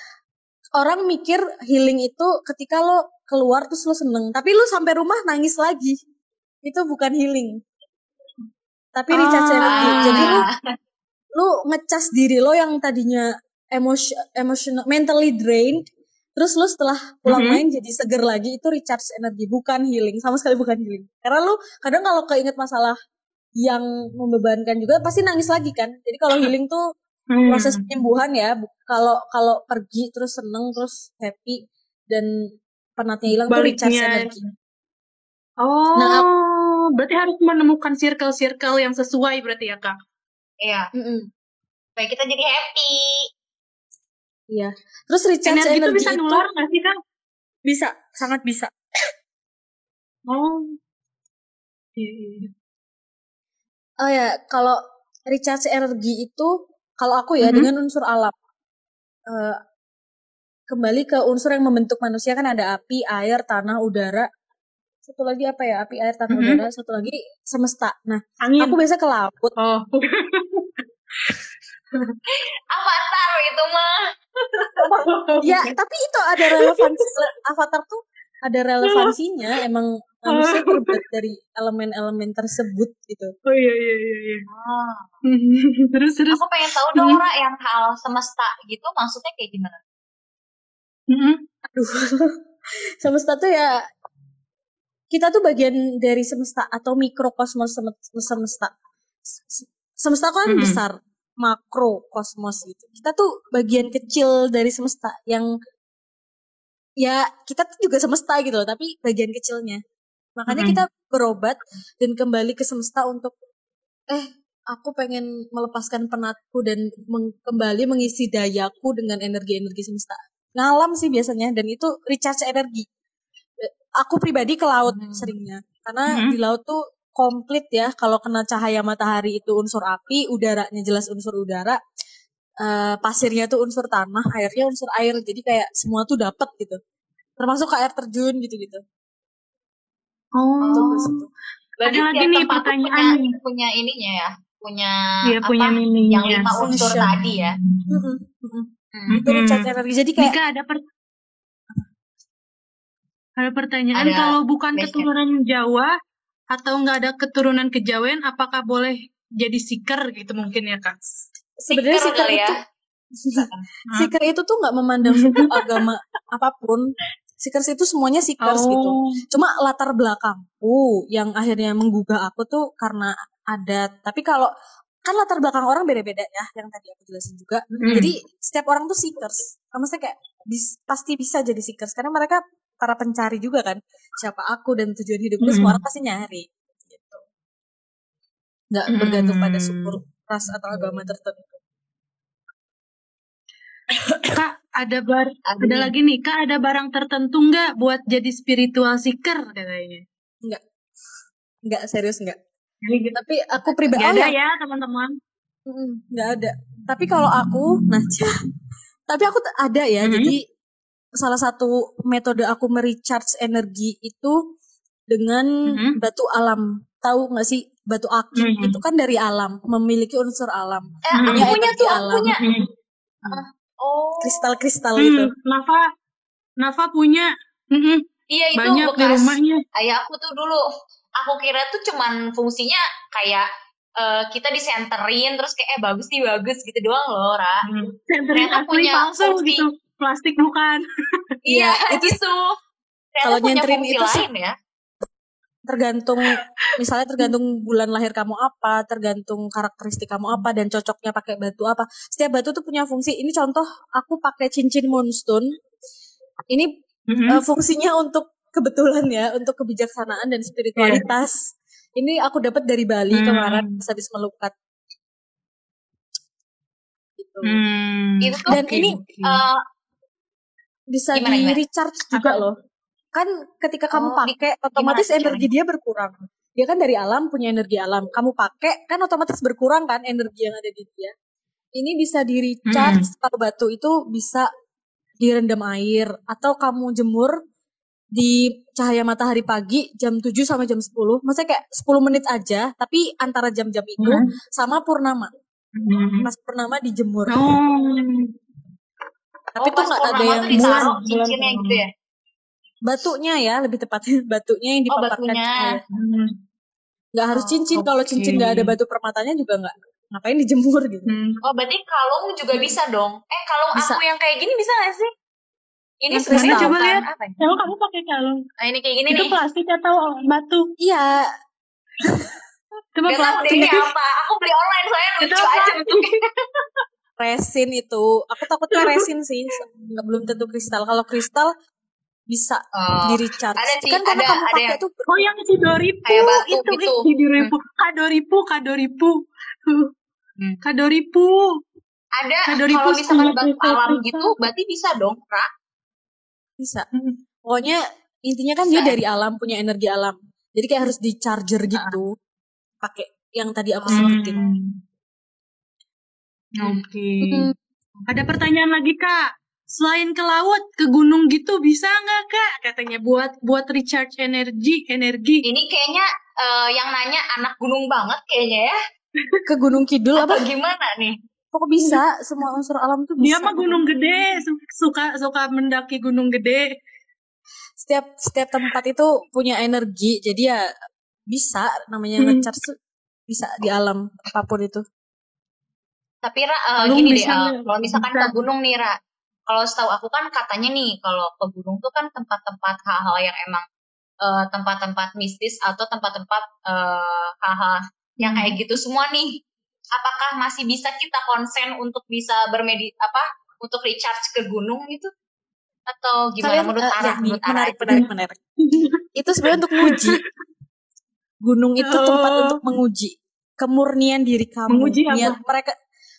orang mikir healing itu ketika lo keluar terus lo seneng tapi lo sampai rumah nangis lagi itu bukan healing tapi recharge ah. energi jadi lo lo ngecas diri lo yang tadinya emosi emotional mentally drained terus lu setelah pulang mm -hmm. main jadi seger lagi itu recharge energi. Bukan healing sama sekali bukan healing. Karena lu kadang kalau keinget masalah yang membebankan juga pasti nangis lagi kan. Jadi kalau healing tuh hmm. proses penyembuhan ya kalau kalau pergi terus seneng terus happy dan penatnya hilang tuh recharge energi oh. Nah, berarti harus menemukan circle-circle yang sesuai berarti ya kak iya mm -mm. supaya kita jadi happy Iya. Terus recharge energi, energi itu bisa nular nggak sih kang? Bisa, sangat bisa. Oh. Iya, iya, iya. Oh ya, kalau recharge energi itu kalau aku ya mm -hmm. dengan unsur alam. Uh, kembali ke unsur yang membentuk manusia kan ada api, air, tanah, udara. Satu lagi apa ya? Api, air, tanah, mm -hmm. udara. Satu lagi semesta. Nah, Angin. aku biasa ke laut. Oh. Avatar itu mah. ya, tapi itu ada relevansi. Avatar tuh ada relevansinya. Emang manusia terbuat dari elemen-elemen tersebut gitu. Oh iya iya iya. iya. Oh. terus terus. Aku pengen tahu dong hmm. yang hal semesta gitu maksudnya kayak gimana? Hmm. Aduh. semesta tuh ya kita tuh bagian dari semesta atau mikrokosmos semesta. Semesta kan -hmm. besar, makro kosmos gitu. Kita tuh bagian kecil dari semesta yang ya kita tuh juga semesta gitu loh, tapi bagian kecilnya. Makanya -hmm. kita berobat dan kembali ke semesta untuk eh aku pengen melepaskan penatku dan meng kembali mengisi dayaku dengan energi-energi semesta. Ngalam sih biasanya dan itu recharge energi. Aku pribadi ke laut hmm. seringnya karena hmm. di laut tuh komplit ya kalau kena cahaya matahari itu unsur api, udaranya jelas unsur udara, uh, pasirnya tuh unsur tanah, airnya unsur air. Jadi kayak semua tuh dapat gitu. Termasuk ke air terjun gitu-gitu. Oh. Ada lagi nih pertanyaan punya, punya ininya ya, punya ya, apa? Punya yang lima unsur tadi ya. Mm Hmm. Itu energi. Jadi kayak Jika ada per ada pertanyaan ada kalau bukan keturunan Jawa, atau nggak ada keturunan kejawen apakah boleh jadi seeker gitu mungkin ya kak sebenarnya itu ya. seeker itu tuh nggak memandang suku agama apa pun seekers itu semuanya gitu. oh. gitu cuma latar belakangku yang akhirnya menggugah aku tuh karena ada tapi kalau kan latar belakang orang beda-beda ya yang tadi aku jelasin juga hmm. jadi setiap orang tuh seekers maksudnya kayak bis, pasti bisa jadi seekers karena mereka para pencari juga kan. Siapa aku dan tujuan hidupku mm. semua orang pasti nyari gitu. Nggak mm. bergantung pada suku ras atau agama tertentu. Kak ada bar ada, ada lagi nih. Kak ada barang tertentu nggak buat jadi spiritual seeker katanya? Nggak. Nggak serius nggak. Tapi aku pribadi oh, ada ya, ya teman-teman? Nggak ada. Tapi kalau aku nah tapi aku ada ya. Mm -hmm. jadi salah satu metode aku merecharge energi itu dengan mm-hmm. batu alam. Tahu nggak sih batu akik mm-hmm. itu kan dari alam, memiliki unsur alam. Eh, punya aku punya tuh, alam. punya. Mm-hmm. oh. Kristal-kristal mm, itu. Nafa, Nafa punya. Mm-hmm. Iya itu banyak bekas. di rumahnya. Ayah aku tuh dulu, aku kira tuh cuman fungsinya kayak uh, kita disenterin terus kayak eh bagus nih bagus gitu doang loh Ra. Hmm. Senterin aku punya palsu gitu plastik bukan? Iya itu gitu kalau nyenterin itu lain ya. tergantung misalnya tergantung bulan lahir kamu apa tergantung karakteristik kamu apa dan cocoknya pakai batu apa. Setiap batu tuh punya fungsi. Ini contoh aku pakai cincin moonstone ini mm-hmm. uh, fungsinya untuk kebetulan ya untuk kebijaksanaan dan spiritualitas. Yeah. ini aku dapat dari Bali mm. kemarin habis melukat. Gitu. Mm. itu tuh dan okay, ini Uh, bisa gimana, di recharge juga loh. Kan ketika kamu oh, pakai otomatis gimana, energi dia berkurang. Dia kan dari alam punya energi alam. Kamu pakai kan otomatis berkurang kan energi yang ada di dia. Ini bisa di recharge hmm. kalau batu itu bisa direndam air atau kamu jemur di cahaya matahari pagi jam 7 sampai jam 10. Maksudnya kayak 10 menit aja, tapi antara jam-jam itu hmm. sama purnama. Hmm. Mas purnama dijemur. Oh tapi oh, tuh nggak ada yang bulan cincinnya gitu ya batunya ya lebih tepatnya batunya yang dipapatkan oh, cahaya hmm. nggak harus cincin oh, kalau okay. cincin nggak ada batu permatanya juga nggak ngapain dijemur gitu hmm. oh berarti kalung juga bisa dong eh kalung bisa. aku yang kayak gini bisa gak sih Ini sebenarnya coba lihat. Apa ya? Kamu pakai kalung? Nah, ini kayak gini Itu nih. plastik atau batu? Iya. Coba plastik. ini apa. Aku beli online soalnya lucu aja bentuknya. resin itu. Aku takutnya resin sih. Nggak belum tentu kristal. Kalau kristal bisa Oh, di recharge. ada Itu sih, kan karena ada- kamu ada pakai yang- tuh Oh yang si Doripu Kayak batu itu gitu. si Doripu Kadoripu Kadoripu Hmm. Kadoripu ada Kadoripu kalau misalkan batu alam kristal. gitu, berarti bisa dong, Ra. bisa. Hmm. Pokoknya intinya kan Bisa dia ya? dari alam, punya energi alam. Jadi kayak harus di charger gitu. Pakai yang tadi aku Hmm. Oke. Hmm. Ada pertanyaan lagi kak. Selain ke laut, ke gunung gitu bisa nggak kak? Katanya buat buat recharge energi energi. Ini kayaknya eh, yang nanya anak gunung banget kayaknya ya. Ke Gunung Kidul apa? Gimana nih? Kok bisa? Semua unsur alam tuh bisa. Dia mah gunung gede, su- suka suka mendaki gunung gede. Setiap setiap tempat itu punya energi. Jadi ya bisa namanya Hmm. ngecharge tuh bisa di alam apa pun itu. Tapi Ra, Kalau gini deh, eh, kalau misalkan bisa. ke gunung nih Ra, kalau setahu aku kan katanya nih, kalau ke gunung tuh kan tempat-tempat hal-hal yang emang eh, tempat-tempat mistis atau tempat-tempat eh, hal-hal yang kayak gitu semua nih. Apakah masih bisa kita konsen untuk bisa bermedi apa untuk recharge ke gunung gitu? Atau gimana menurut eh, Ara? ya, menurut Ara menarik, itu? menarik, menarik. itu sebenarnya untuk menguji. Gunung itu Oh. tempat untuk menguji kemurnian diri kamu. Menguji apa? Niat mereka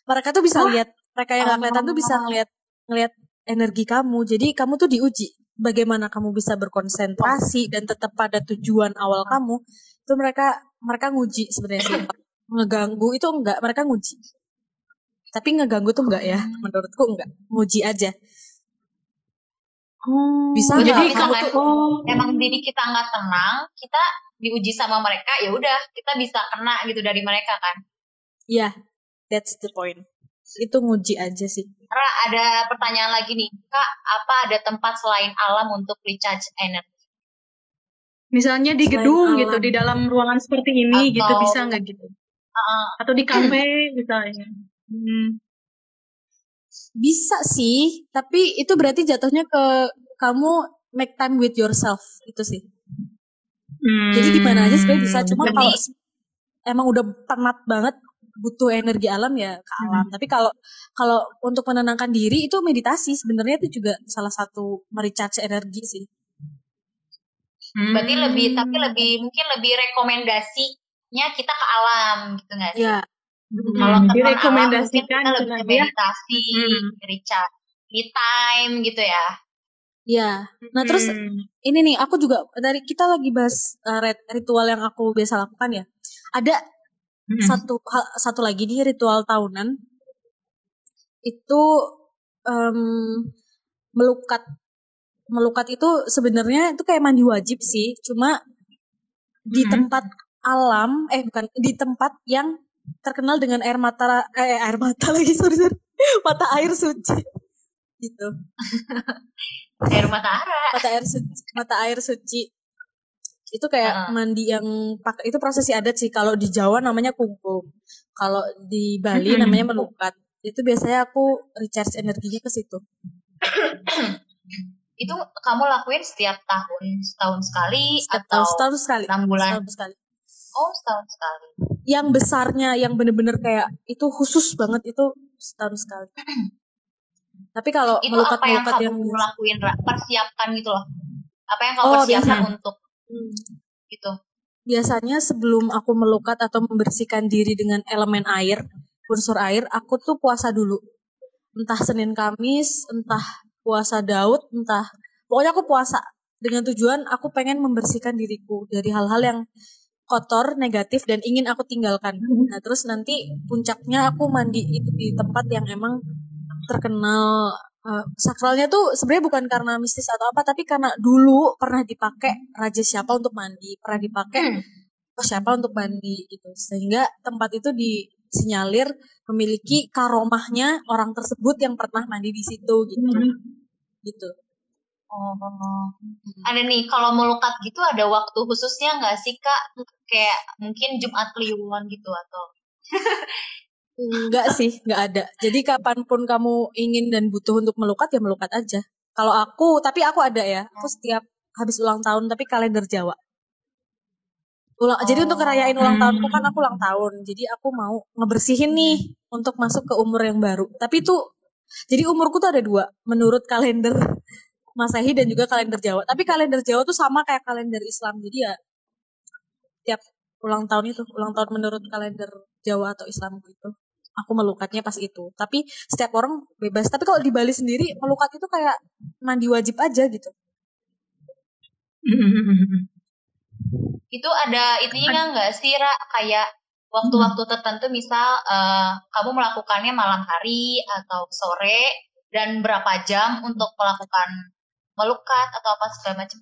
mereka tuh bisa Oh. lihat mereka yang nggak kelihatan tuh bisa ngeliat ngeliat energi kamu. Jadi kamu tuh diuji bagaimana kamu bisa berkonsentrasi dan tetap pada tujuan awal kamu. Itu mereka mereka nguji sebenarnya sih. ngeganggu itu enggak, mereka nguji. Tapi ngeganggu tuh enggak ya, menurutku enggak. Nguji aja. Oh, Bisa Jadi kan? tuh Oh, emang diri kita nggak tenang, kita diuji sama mereka, ya udah kita bisa kena gitu dari mereka kan. Iya, that's the point. Itu nguji aja sih. Ra, ada pertanyaan lagi nih, Kak, apa ada tempat selain alam untuk recharge energi? misalnya di Selain gedung alam. gitu, di dalam ruangan seperti ini gitu Atau- bisa nggak gitu? Heeh. Atau di kafe misalnya. Hmm. Bisa sih, tapi itu berarti jatuhnya ke kamu make time with yourself itu sih. Jadi di mana aja sebenarnya bisa. Cuma Berarti- kalau emang udah penat banget butuh energi alam ya ke alam. Tapi kalau kalau untuk menenangkan diri itu meditasi sebenarnya itu juga salah satu merecharge energi sih. Berarti Hmm. lebih, tapi lebih mungkin lebih rekomendasinya kita ke alam gitu nggak sih? Ya, Hmm, Kalau ke alam mungkin direkomendasikan kita lebih ya. meditasi, Hmm. recharge, me time gitu ya. ya. Nah terus Hmm. ini nih aku juga dari kita lagi bahas uh, rit- ritual yang aku biasa lakukan ya. Ada Hmm. satu hal- satu lagi nih ritual tahunan itu em, melukat melukat itu sebenarnya itu kayak mandi wajib sih cuma di Hmm. tempat alam eh bukan di tempat yang terkenal dengan air mata eh air mata lagi sorry, sorry. mata air suci gitu Air matahari. mata air suci mata air suci itu kayak Heeh. mandi yang pakai itu prosesi adat sih kalau di Jawa namanya kungkum kalau di Bali namanya melukat itu biasanya aku recharge energinya ke situ Itu kamu lakuin setiap tahun, setahun sekali Setiap atau tahun setahun sekali enam bulan? setahun sekali Oh, setahun sekali. yang besarnya yang bener-bener kayak itu khusus banget itu setahun sekali tapi kalau Itu melukat apa yang melukat kamu yang, lakuin? Persiapkan gitu loh. Apa yang kamu Oh, persiapkan biasa. untuk Hmm. gitu? biasanya sebelum aku melukat atau membersihkan diri dengan elemen air unsur air aku tuh puasa dulu entah Senin Kamis entah puasa Daud entah pokoknya aku puasa dengan tujuan aku pengen membersihkan diriku dari hal-hal yang kotor negatif dan ingin aku tinggalkan nah terus nanti puncaknya aku mandi itu di tempat yang emang terkenal eh, sakralnya tuh sebenarnya bukan karena mistis atau apa tapi karena dulu pernah dipakai raja siapa untuk mandi pernah dipakai Hmm. siapa untuk mandi gitu sehingga tempat itu disinyalir memiliki karomahnya orang tersebut yang pernah mandi di situ gitu Hmm. gitu Oh, ada nih kalau melukat gitu ada waktu khususnya nggak sih kak? Kayak mungkin Jumat Kliwon gitu atau enggak sih enggak ada jadi kapan pun kamu ingin dan butuh untuk melukat ya melukat aja Kalau aku, tapi aku ada ya. Aku setiap habis ulang tahun tapi kalender Jawa. Ulang, oh. Jadi untuk ngerayain ulang tahunku kan aku ulang tahun. Jadi aku mau ngebersihin nih untuk masuk ke umur yang baru. Tapi itu jadi umurku tuh ada dua menurut kalender Masehi dan juga kalender Jawa. Tapi kalender Jawa tuh sama kayak kalender Islam. Jadi ya tiap ulang tahun itu, ulang tahun menurut kalender Jawa atau Islam gitu. Aku melukatnya pas itu. Tapi setiap orang bebas. Tapi kalau di Bali sendiri melukat itu kayak mandi wajib aja gitu. itu ada intinya nggak sih Ra kayak waktu-waktu tertentu misal uh, kamu melakukannya malam hari atau sore dan berapa jam untuk melakukan melukat atau apa segala macam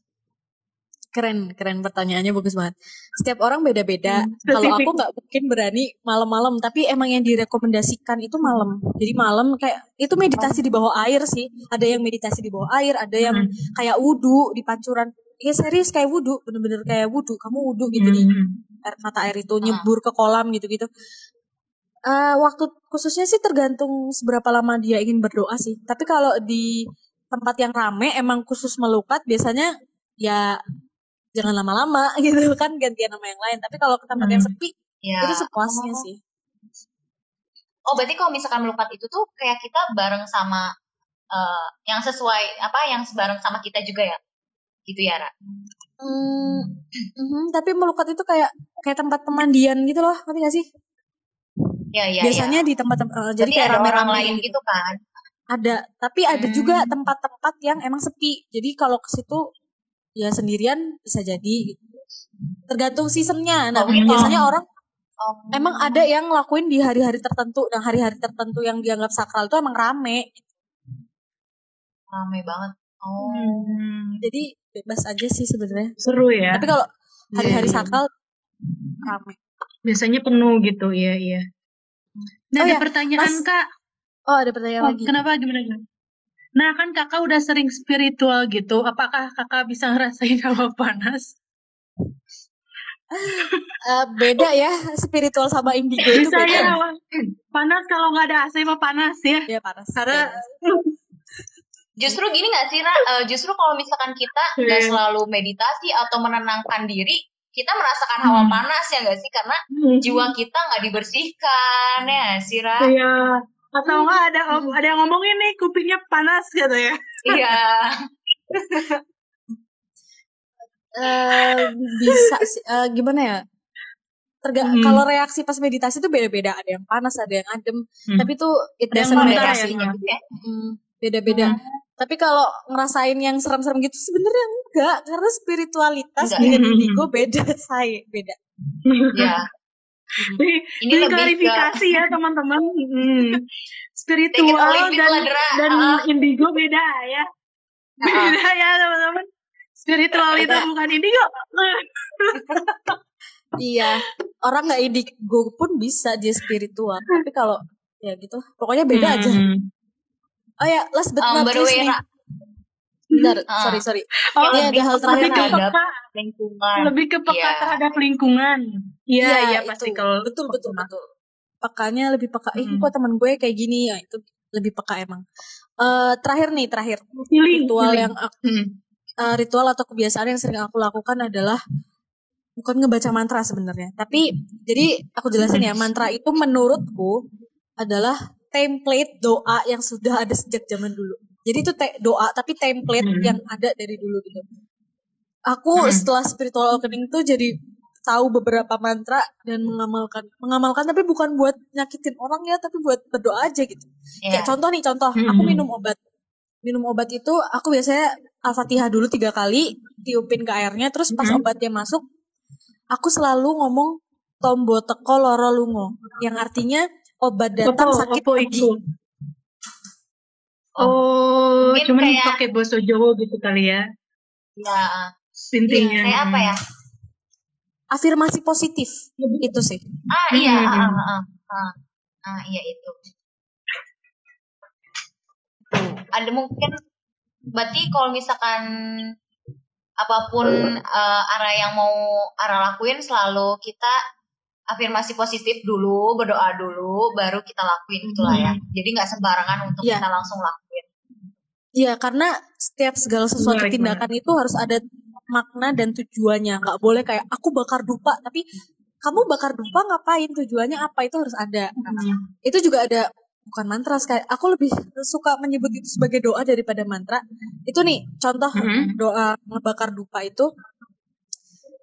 keren keren pertanyaannya bagus banget. Setiap orang beda-beda. Hmm, kalau aku nggak mungkin berani malam-malam tapi emang yang direkomendasikan itu malam. Jadi malam kayak itu meditasi di bawah air sih. Ada yang meditasi di bawah air ada yang hmm. kayak wudhu di pancuran. Ya serius kayak wudhu bener-bener kayak wudhu kamu wudhu gitu nih. Hmm. air mata air itu nyebur ke kolam gitu-gitu. Uh, waktu khususnya sih tergantung seberapa lama dia ingin berdoa sih. Tapi kalau di tempat yang rame emang khusus melukat biasanya ya jangan lama-lama gitu kan gantian nama yang lain tapi kalau ke tempat hmm. yang sepi ya. itu sepuasnya oh. sih oh berarti kalau misalkan melukat itu tuh kayak kita bareng sama uh, yang sesuai apa yang bareng sama kita juga ya gitu ya Ra? Hmm, mm, tapi melukat itu kayak kayak tempat pemandian gitu loh, ngerti gak sih? Ya, ya, Biasanya ya. di tempat uh, jadi kayak rame-rame lain gitu. gitu kan. Ada, tapi ada hmm. juga tempat-tempat yang emang sepi. Jadi kalau ke situ ya sendirian bisa jadi gitu. Tergantung seasonnya. Nah, oh, biasanya oh. orang oh. emang ada yang lakuin di hari-hari tertentu dan hari-hari tertentu yang dianggap sakral itu emang rame. Rame banget. Oh. Hmm. Jadi bebas aja sih sebenarnya. Seru ya. Tapi kalau hari-hari yeah, iya. sakral ramai. Biasanya penuh gitu, iya iya. Nah, oh, ada ya, pertanyaan Mas, Kak. Oh, ada pertanyaan oh, lagi. Kenapa gimana gimana? Nah, kan Kakak udah sering spiritual gitu. Apakah Kakak bisa ngerasain hawa panas? uh, beda ya spiritual sama indigo itu beda. Ya, panas kalau nggak ada AC mah panas ya. Ya panas. Karena Justru gini gak sih, Ra? Uh, justru kalau misalkan kita nggak yeah. selalu meditasi atau menenangkan diri, kita merasakan hawa hmm. panas ya gak sih? Karena hmm. jiwa kita nggak dibersihkan ya sih, Ra? Iya. Atau nggak ada ada yang ngomongin nih kupingnya panas gitu ya? Iya. uh, bisa uh, gimana ya? Terga hmm. kalau reaksi pas meditasi itu beda-beda ada yang panas ada yang adem hmm. tapi tuh it doesn't matter sih ya. beda-beda hmm. Tapi kalau ngerasain yang serem-serem gitu sebenarnya enggak karena spiritualitas enggak. dengan indigo beda saya beda. Ya. Ini, Ini klarifikasi ya teman-teman. Hmm. Spiritual dan dan uh. indigo beda ya. Beda uh. ya teman-teman. Spiritualitas bukan indigo. iya, orang nggak indigo pun bisa dia spiritual. Tapi kalau ya gitu, pokoknya beda hmm. aja. Oh ya, last but um, not least nih. Bentar, uh. sorry, sorry. Oh, ini ada hal terakhir terhadap lingkungan. Lebih ke peka yeah. terhadap lingkungan. Iya, iya ya, pasti kalau betul betul betul. Pekanya lebih peka. Hmm. Eh, kok teman gue kayak gini ya, itu lebih peka emang. Uh, terakhir nih, terakhir. Healing, ritual healing. yang aku, hmm. uh, ritual atau kebiasaan yang sering aku lakukan adalah bukan ngebaca mantra sebenarnya. Tapi jadi aku jelasin ya, mantra itu menurutku adalah template doa yang sudah ada sejak zaman dulu. Jadi itu te doa tapi template hmm. yang ada dari dulu gitu. Aku hmm. setelah spiritual awakening tuh jadi tahu beberapa mantra dan mengamalkan mengamalkan tapi bukan buat nyakitin orang ya tapi buat berdoa aja gitu. Yeah. Kayak contoh nih contoh, hmm. aku minum obat. Minum obat itu aku biasanya Al-Fatihah dulu tiga kali, tiupin ke airnya terus pas hmm. obatnya masuk aku selalu ngomong tombo teko loro lungo yang artinya obat datang opo, sakit opo. Oh, oh cuman kayak... pakai bahasa Jawa gitu kali ya. Ya. Intinya. Ya, kayak apa ya? Afirmasi positif itu sih. Ah iya, hmm. ah, ah, ah, ah, iya itu. Ada mungkin berarti kalau misalkan apa pun uh, arah yang mau arah lakuin selalu kita afirmasi positif dulu, berdoa dulu, baru kita lakuin itulah ya. Hmm. Jadi nggak sembarangan untuk yeah. kita langsung lakuin. Iya, karena setiap segala sesuatu tindakan itu harus ada makna dan tujuannya. Nggak boleh kayak aku bakar dupa, tapi kamu bakar dupa ngapain? Tujuannya apa? Itu harus ada. Hmm. Itu juga ada bukan mantra kayak aku lebih suka menyebut itu sebagai doa daripada mantra. Itu nih contoh hmm. doa ngebakar dupa itu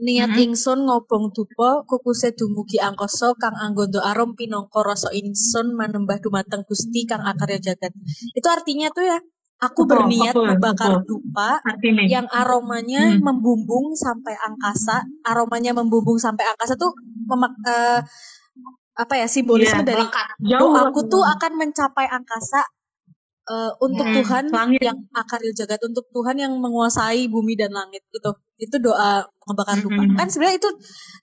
niat mm-hmm. ingsun ngobong dupa kukuse dumugi angkasa kang anggondo arom pinangka rasa ingsun manembah dumateng Gusti kang akarya jagat. Itu artinya tuh ya aku betul, berniat betul, membakar betul. dupa artinya. yang aromanya hmm. membumbung sampai angkasa, aromanya membumbung sampai angkasa tuh memak uh, apa ya simbolisme yeah, dari doaku tuh akan mencapai angkasa uh, untuk hmm, Tuhan langit. yang akaril jagat untuk Tuhan yang menguasai bumi dan langit gitu itu doa ngebakar dupa hmm. kan sebenarnya itu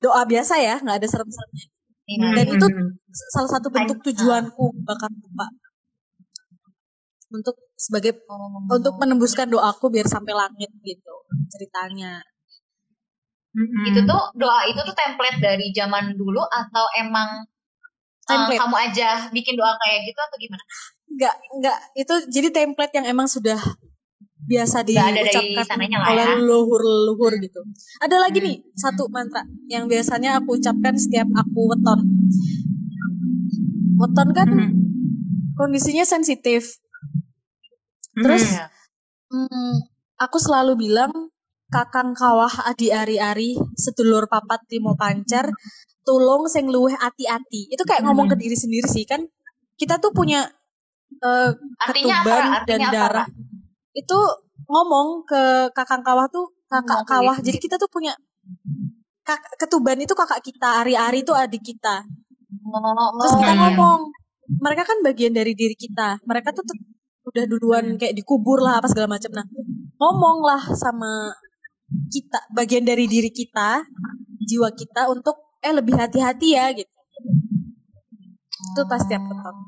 doa biasa ya nggak ada serem-seremnya hmm. dan itu salah satu bentuk tujuanku bakar dupa untuk sebagai oh. untuk menembuskan doaku biar sampai langit gitu ceritanya hmm. itu tuh doa itu tuh template dari zaman dulu atau emang uh, kamu aja bikin doa kayak gitu atau gimana? Enggak, enggak. Itu jadi template yang emang sudah biasa diucapkan oleh ya. leluhur-leluhur gitu. Ada lagi hmm. nih satu mantra yang biasanya aku ucapkan setiap aku weton. Weton kan hmm. kondisinya sensitif. Terus hmm. Hmm, aku selalu bilang kakang kawah adi ari-ari sedulur papat timo pancar tulung sing luweh ati-ati. Itu kayak hmm. ngomong ke diri sendiri sih kan. Kita tuh punya uh, ketuban dan darah. Apa? Itu ngomong ke kakang kawah tuh kakak kawah. Jadi kita tuh punya kak, ketuban itu kakak kita, Ari-Ari itu adik kita. Oh, Terus kita iya. ngomong, mereka kan bagian dari diri kita. Mereka tuh udah duluan kayak dikubur lah apa segala macam. Nah, ngomonglah sama kita, bagian dari diri kita, jiwa kita untuk eh lebih hati-hati ya gitu itu pasti aku tahu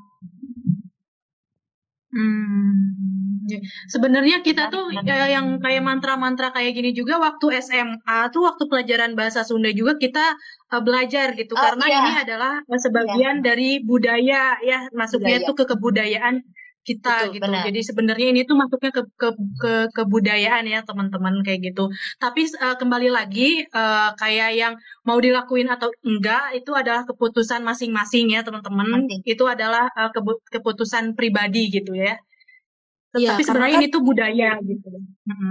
Hmm. Ya. Sebenarnya kita tuh ya, yang kayak mantra-mantra kayak gini juga waktu SMA tuh waktu pelajaran bahasa Sunda juga kita uh, belajar gitu oh, karena iya. ini adalah sebagian iya. dari budaya ya masuknya budaya. tuh ke kebudayaan kita Betul, gitu. Benar. Jadi sebenarnya ini tuh masuknya ke ke ke kebudayaan ya teman-teman kayak gitu. Tapi uh, kembali lagi uh, kayak yang mau dilakuin atau enggak itu adalah keputusan masing-masing ya teman-teman. Itu adalah uh, keputusan pribadi gitu ya. Ya, Tapi sebenarnya kan, ini tuh budaya gitu.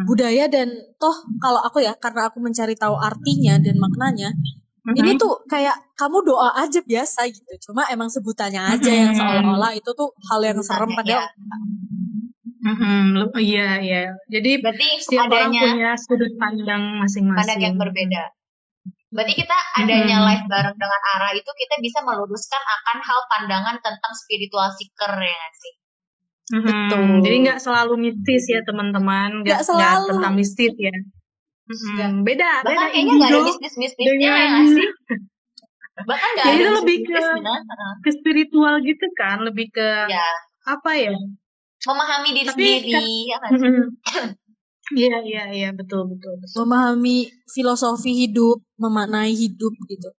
Budaya dan toh kalau aku ya karena aku mencari tahu artinya dan maknanya, Mm-hmm. Ini tuh kayak kamu doa aja biasa gitu. Cuma emang sebutannya aja mm-hmm. yang seolah-olah itu tuh hal yang serem padahal. Mm-hmm. Iya iya. Jadi Berarti setiap orang punya sudut pandang masing-masing. Pandang yang berbeda. Berarti kita adanya mm-hmm. live bareng dengan Ara itu kita bisa meluruskan akan hal pandangan tentang spiritual seeker ya gak sih? Mm-hmm. Betul. Jadi nggak selalu mistis ya teman-teman, nggak tentang mistis ya. Hmm, beda, Bahkan beda kayaknya nggak ada bisnis-bisnisnya ya nggak sih? Bahkan nggak ya, ada itu lebih ke, ke spiritual gitu kan, lebih ke ya. apa ya? Memahami diri Tapi, sendiri, kan, Iya, iya, iya, betul, betul, betul. Memahami filosofi hidup, memaknai hidup gitu.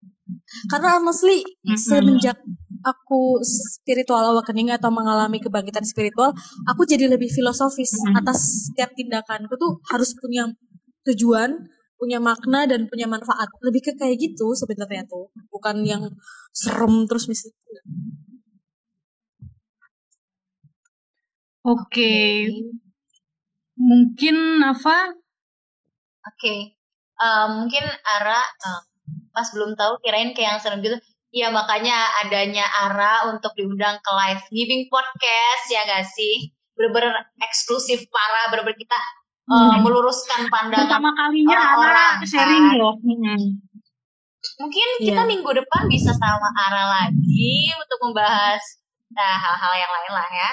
Karena honestly, mm-hmm. semenjak aku spiritual awakening atau mengalami kebangkitan spiritual, aku jadi lebih filosofis mm-hmm. atas setiap tindakanku tuh harus punya tujuan, punya makna dan punya manfaat. Lebih ke kayak gitu sebenarnya tuh, bukan yang serem terus misalnya. Oke. Okay. Mungkin Nafa? Oke. Okay. Uh, mungkin Ara uh, pas belum tahu kirain kayak yang serem gitu. Iya makanya adanya Ara untuk diundang ke live giving podcast ya gak sih? Bener-bener eksklusif para bener-bener kita uh, meluruskan pandangan pertama kalinya orang sharing kan. loh hmm. mungkin kita yeah. minggu depan bisa sama Ara lagi untuk membahas nah hal-hal yang lain lah ya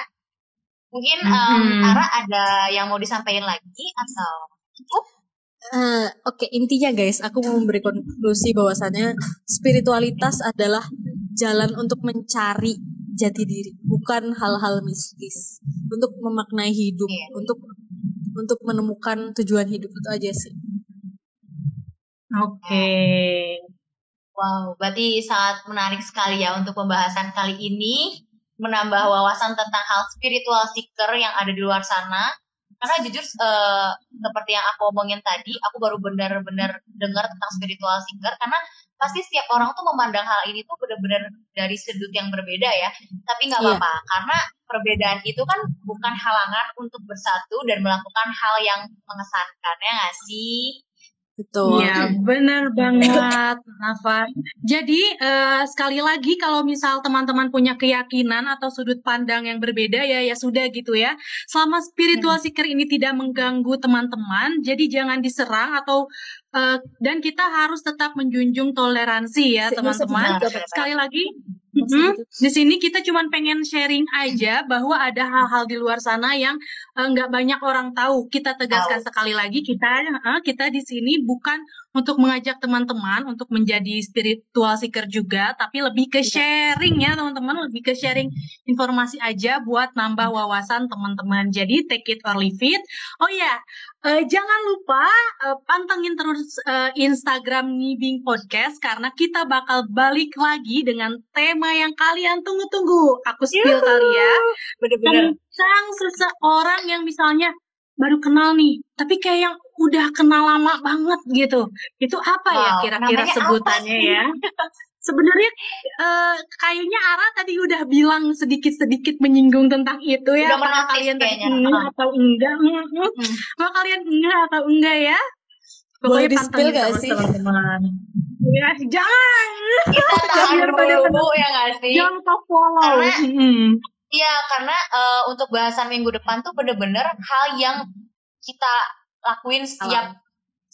mungkin um, Ara ada yang mau disampaikan lagi atau cukup Uh, Oke, okay, intinya guys, aku mau memberi konklusi bahwasannya spiritualitas adalah jalan untuk mencari jati diri, bukan hal-hal mistis. Untuk memaknai hidup, yeah. untuk untuk menemukan tujuan hidup itu aja sih. Oke. Okay. Wow, berarti sangat menarik sekali ya untuk pembahasan kali ini menambah wawasan tentang hal spiritual seeker yang ada di luar sana karena jujur uh, seperti yang aku omongin tadi aku baru benar-benar dengar tentang spiritual seeker karena pasti setiap orang tuh memandang hal ini tuh benar-benar dari sudut yang berbeda ya tapi nggak iya. apa-apa yeah. karena perbedaan itu kan bukan halangan untuk bersatu dan melakukan hal yang mengesankan ya nggak sih Betul. Iya, benar banget, Nafa. Jadi uh, sekali lagi kalau misal teman-teman punya keyakinan atau sudut pandang yang berbeda ya ya sudah gitu ya. Selama spiritual hmm. seeker ini tidak mengganggu teman-teman, jadi jangan diserang atau uh, dan kita harus tetap menjunjung toleransi ya teman-teman. Sekali lagi Mm-hmm. Di sini kita cuma pengen sharing aja bahwa ada hal-hal di luar sana yang eh, nggak uh, banyak orang tahu. Kita tegaskan sekali lagi kita uh, kita di sini bukan untuk mengajak teman-teman untuk menjadi spiritual seeker juga, tapi lebih ke iya. sharing ya teman-teman, lebih ke sharing informasi aja buat nambah wawasan teman-teman. Jadi take it or leave it. Oh ya, uh, jangan lupa uh, pantengin terus uh, Instagram Nibing Podcast karena kita bakal balik lagi dengan tema yang kalian tunggu-tunggu. Aku spill kali ya. Bener-bener. Tentang seseorang yang misalnya baru kenal nih, tapi kayak yang udah kenal lama banget gitu. Itu apa ya wow, ya kira-kira sebutannya ya? Sebenarnya uh, kayaknya Ara tadi udah bilang sedikit-sedikit menyinggung tentang itu ya. Udah apakah kalian tadi enggak atau enggak? Hmm. Apakah kalian enggak atau enggak ya? Pokoknya Boleh pantengin gak sih? teman-teman. Ya, jangan. Kita tahan dulu ya gak sih? Jangan follow. Karena, hmm. Iya, karena uh, untuk bahasan minggu depan tuh bener-bener hal yang kita lakuin setiap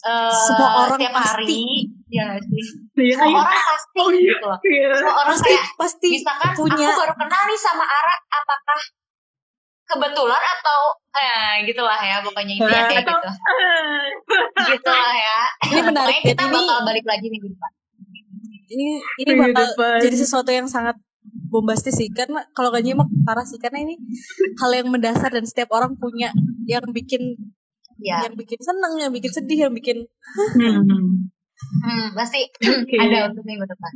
uh, semua orang setiap pasti. hari. Ya sih? Ya, semua ya. orang pasti. Oh, iya, gitu loh. Iya. semua orang pasti, kayak pasti misalkan punya. aku baru kenal nih sama Ara apakah kebetulan atau eh gitulah ya pokoknya intinya kayak gitu. Gitulah ya. Ini menarik kita ini, bakal balik lagi nih depan ini ini bakal jadi sesuatu yang sangat bombastis sih. Karena kalau gak nyimak parah sih. Karena ini hal yang mendasar dan setiap orang punya yang bikin ya. yang bikin seneng yang bikin sedih yang bikin hmm. Hmm, pasti okay. ada untuk minggu depan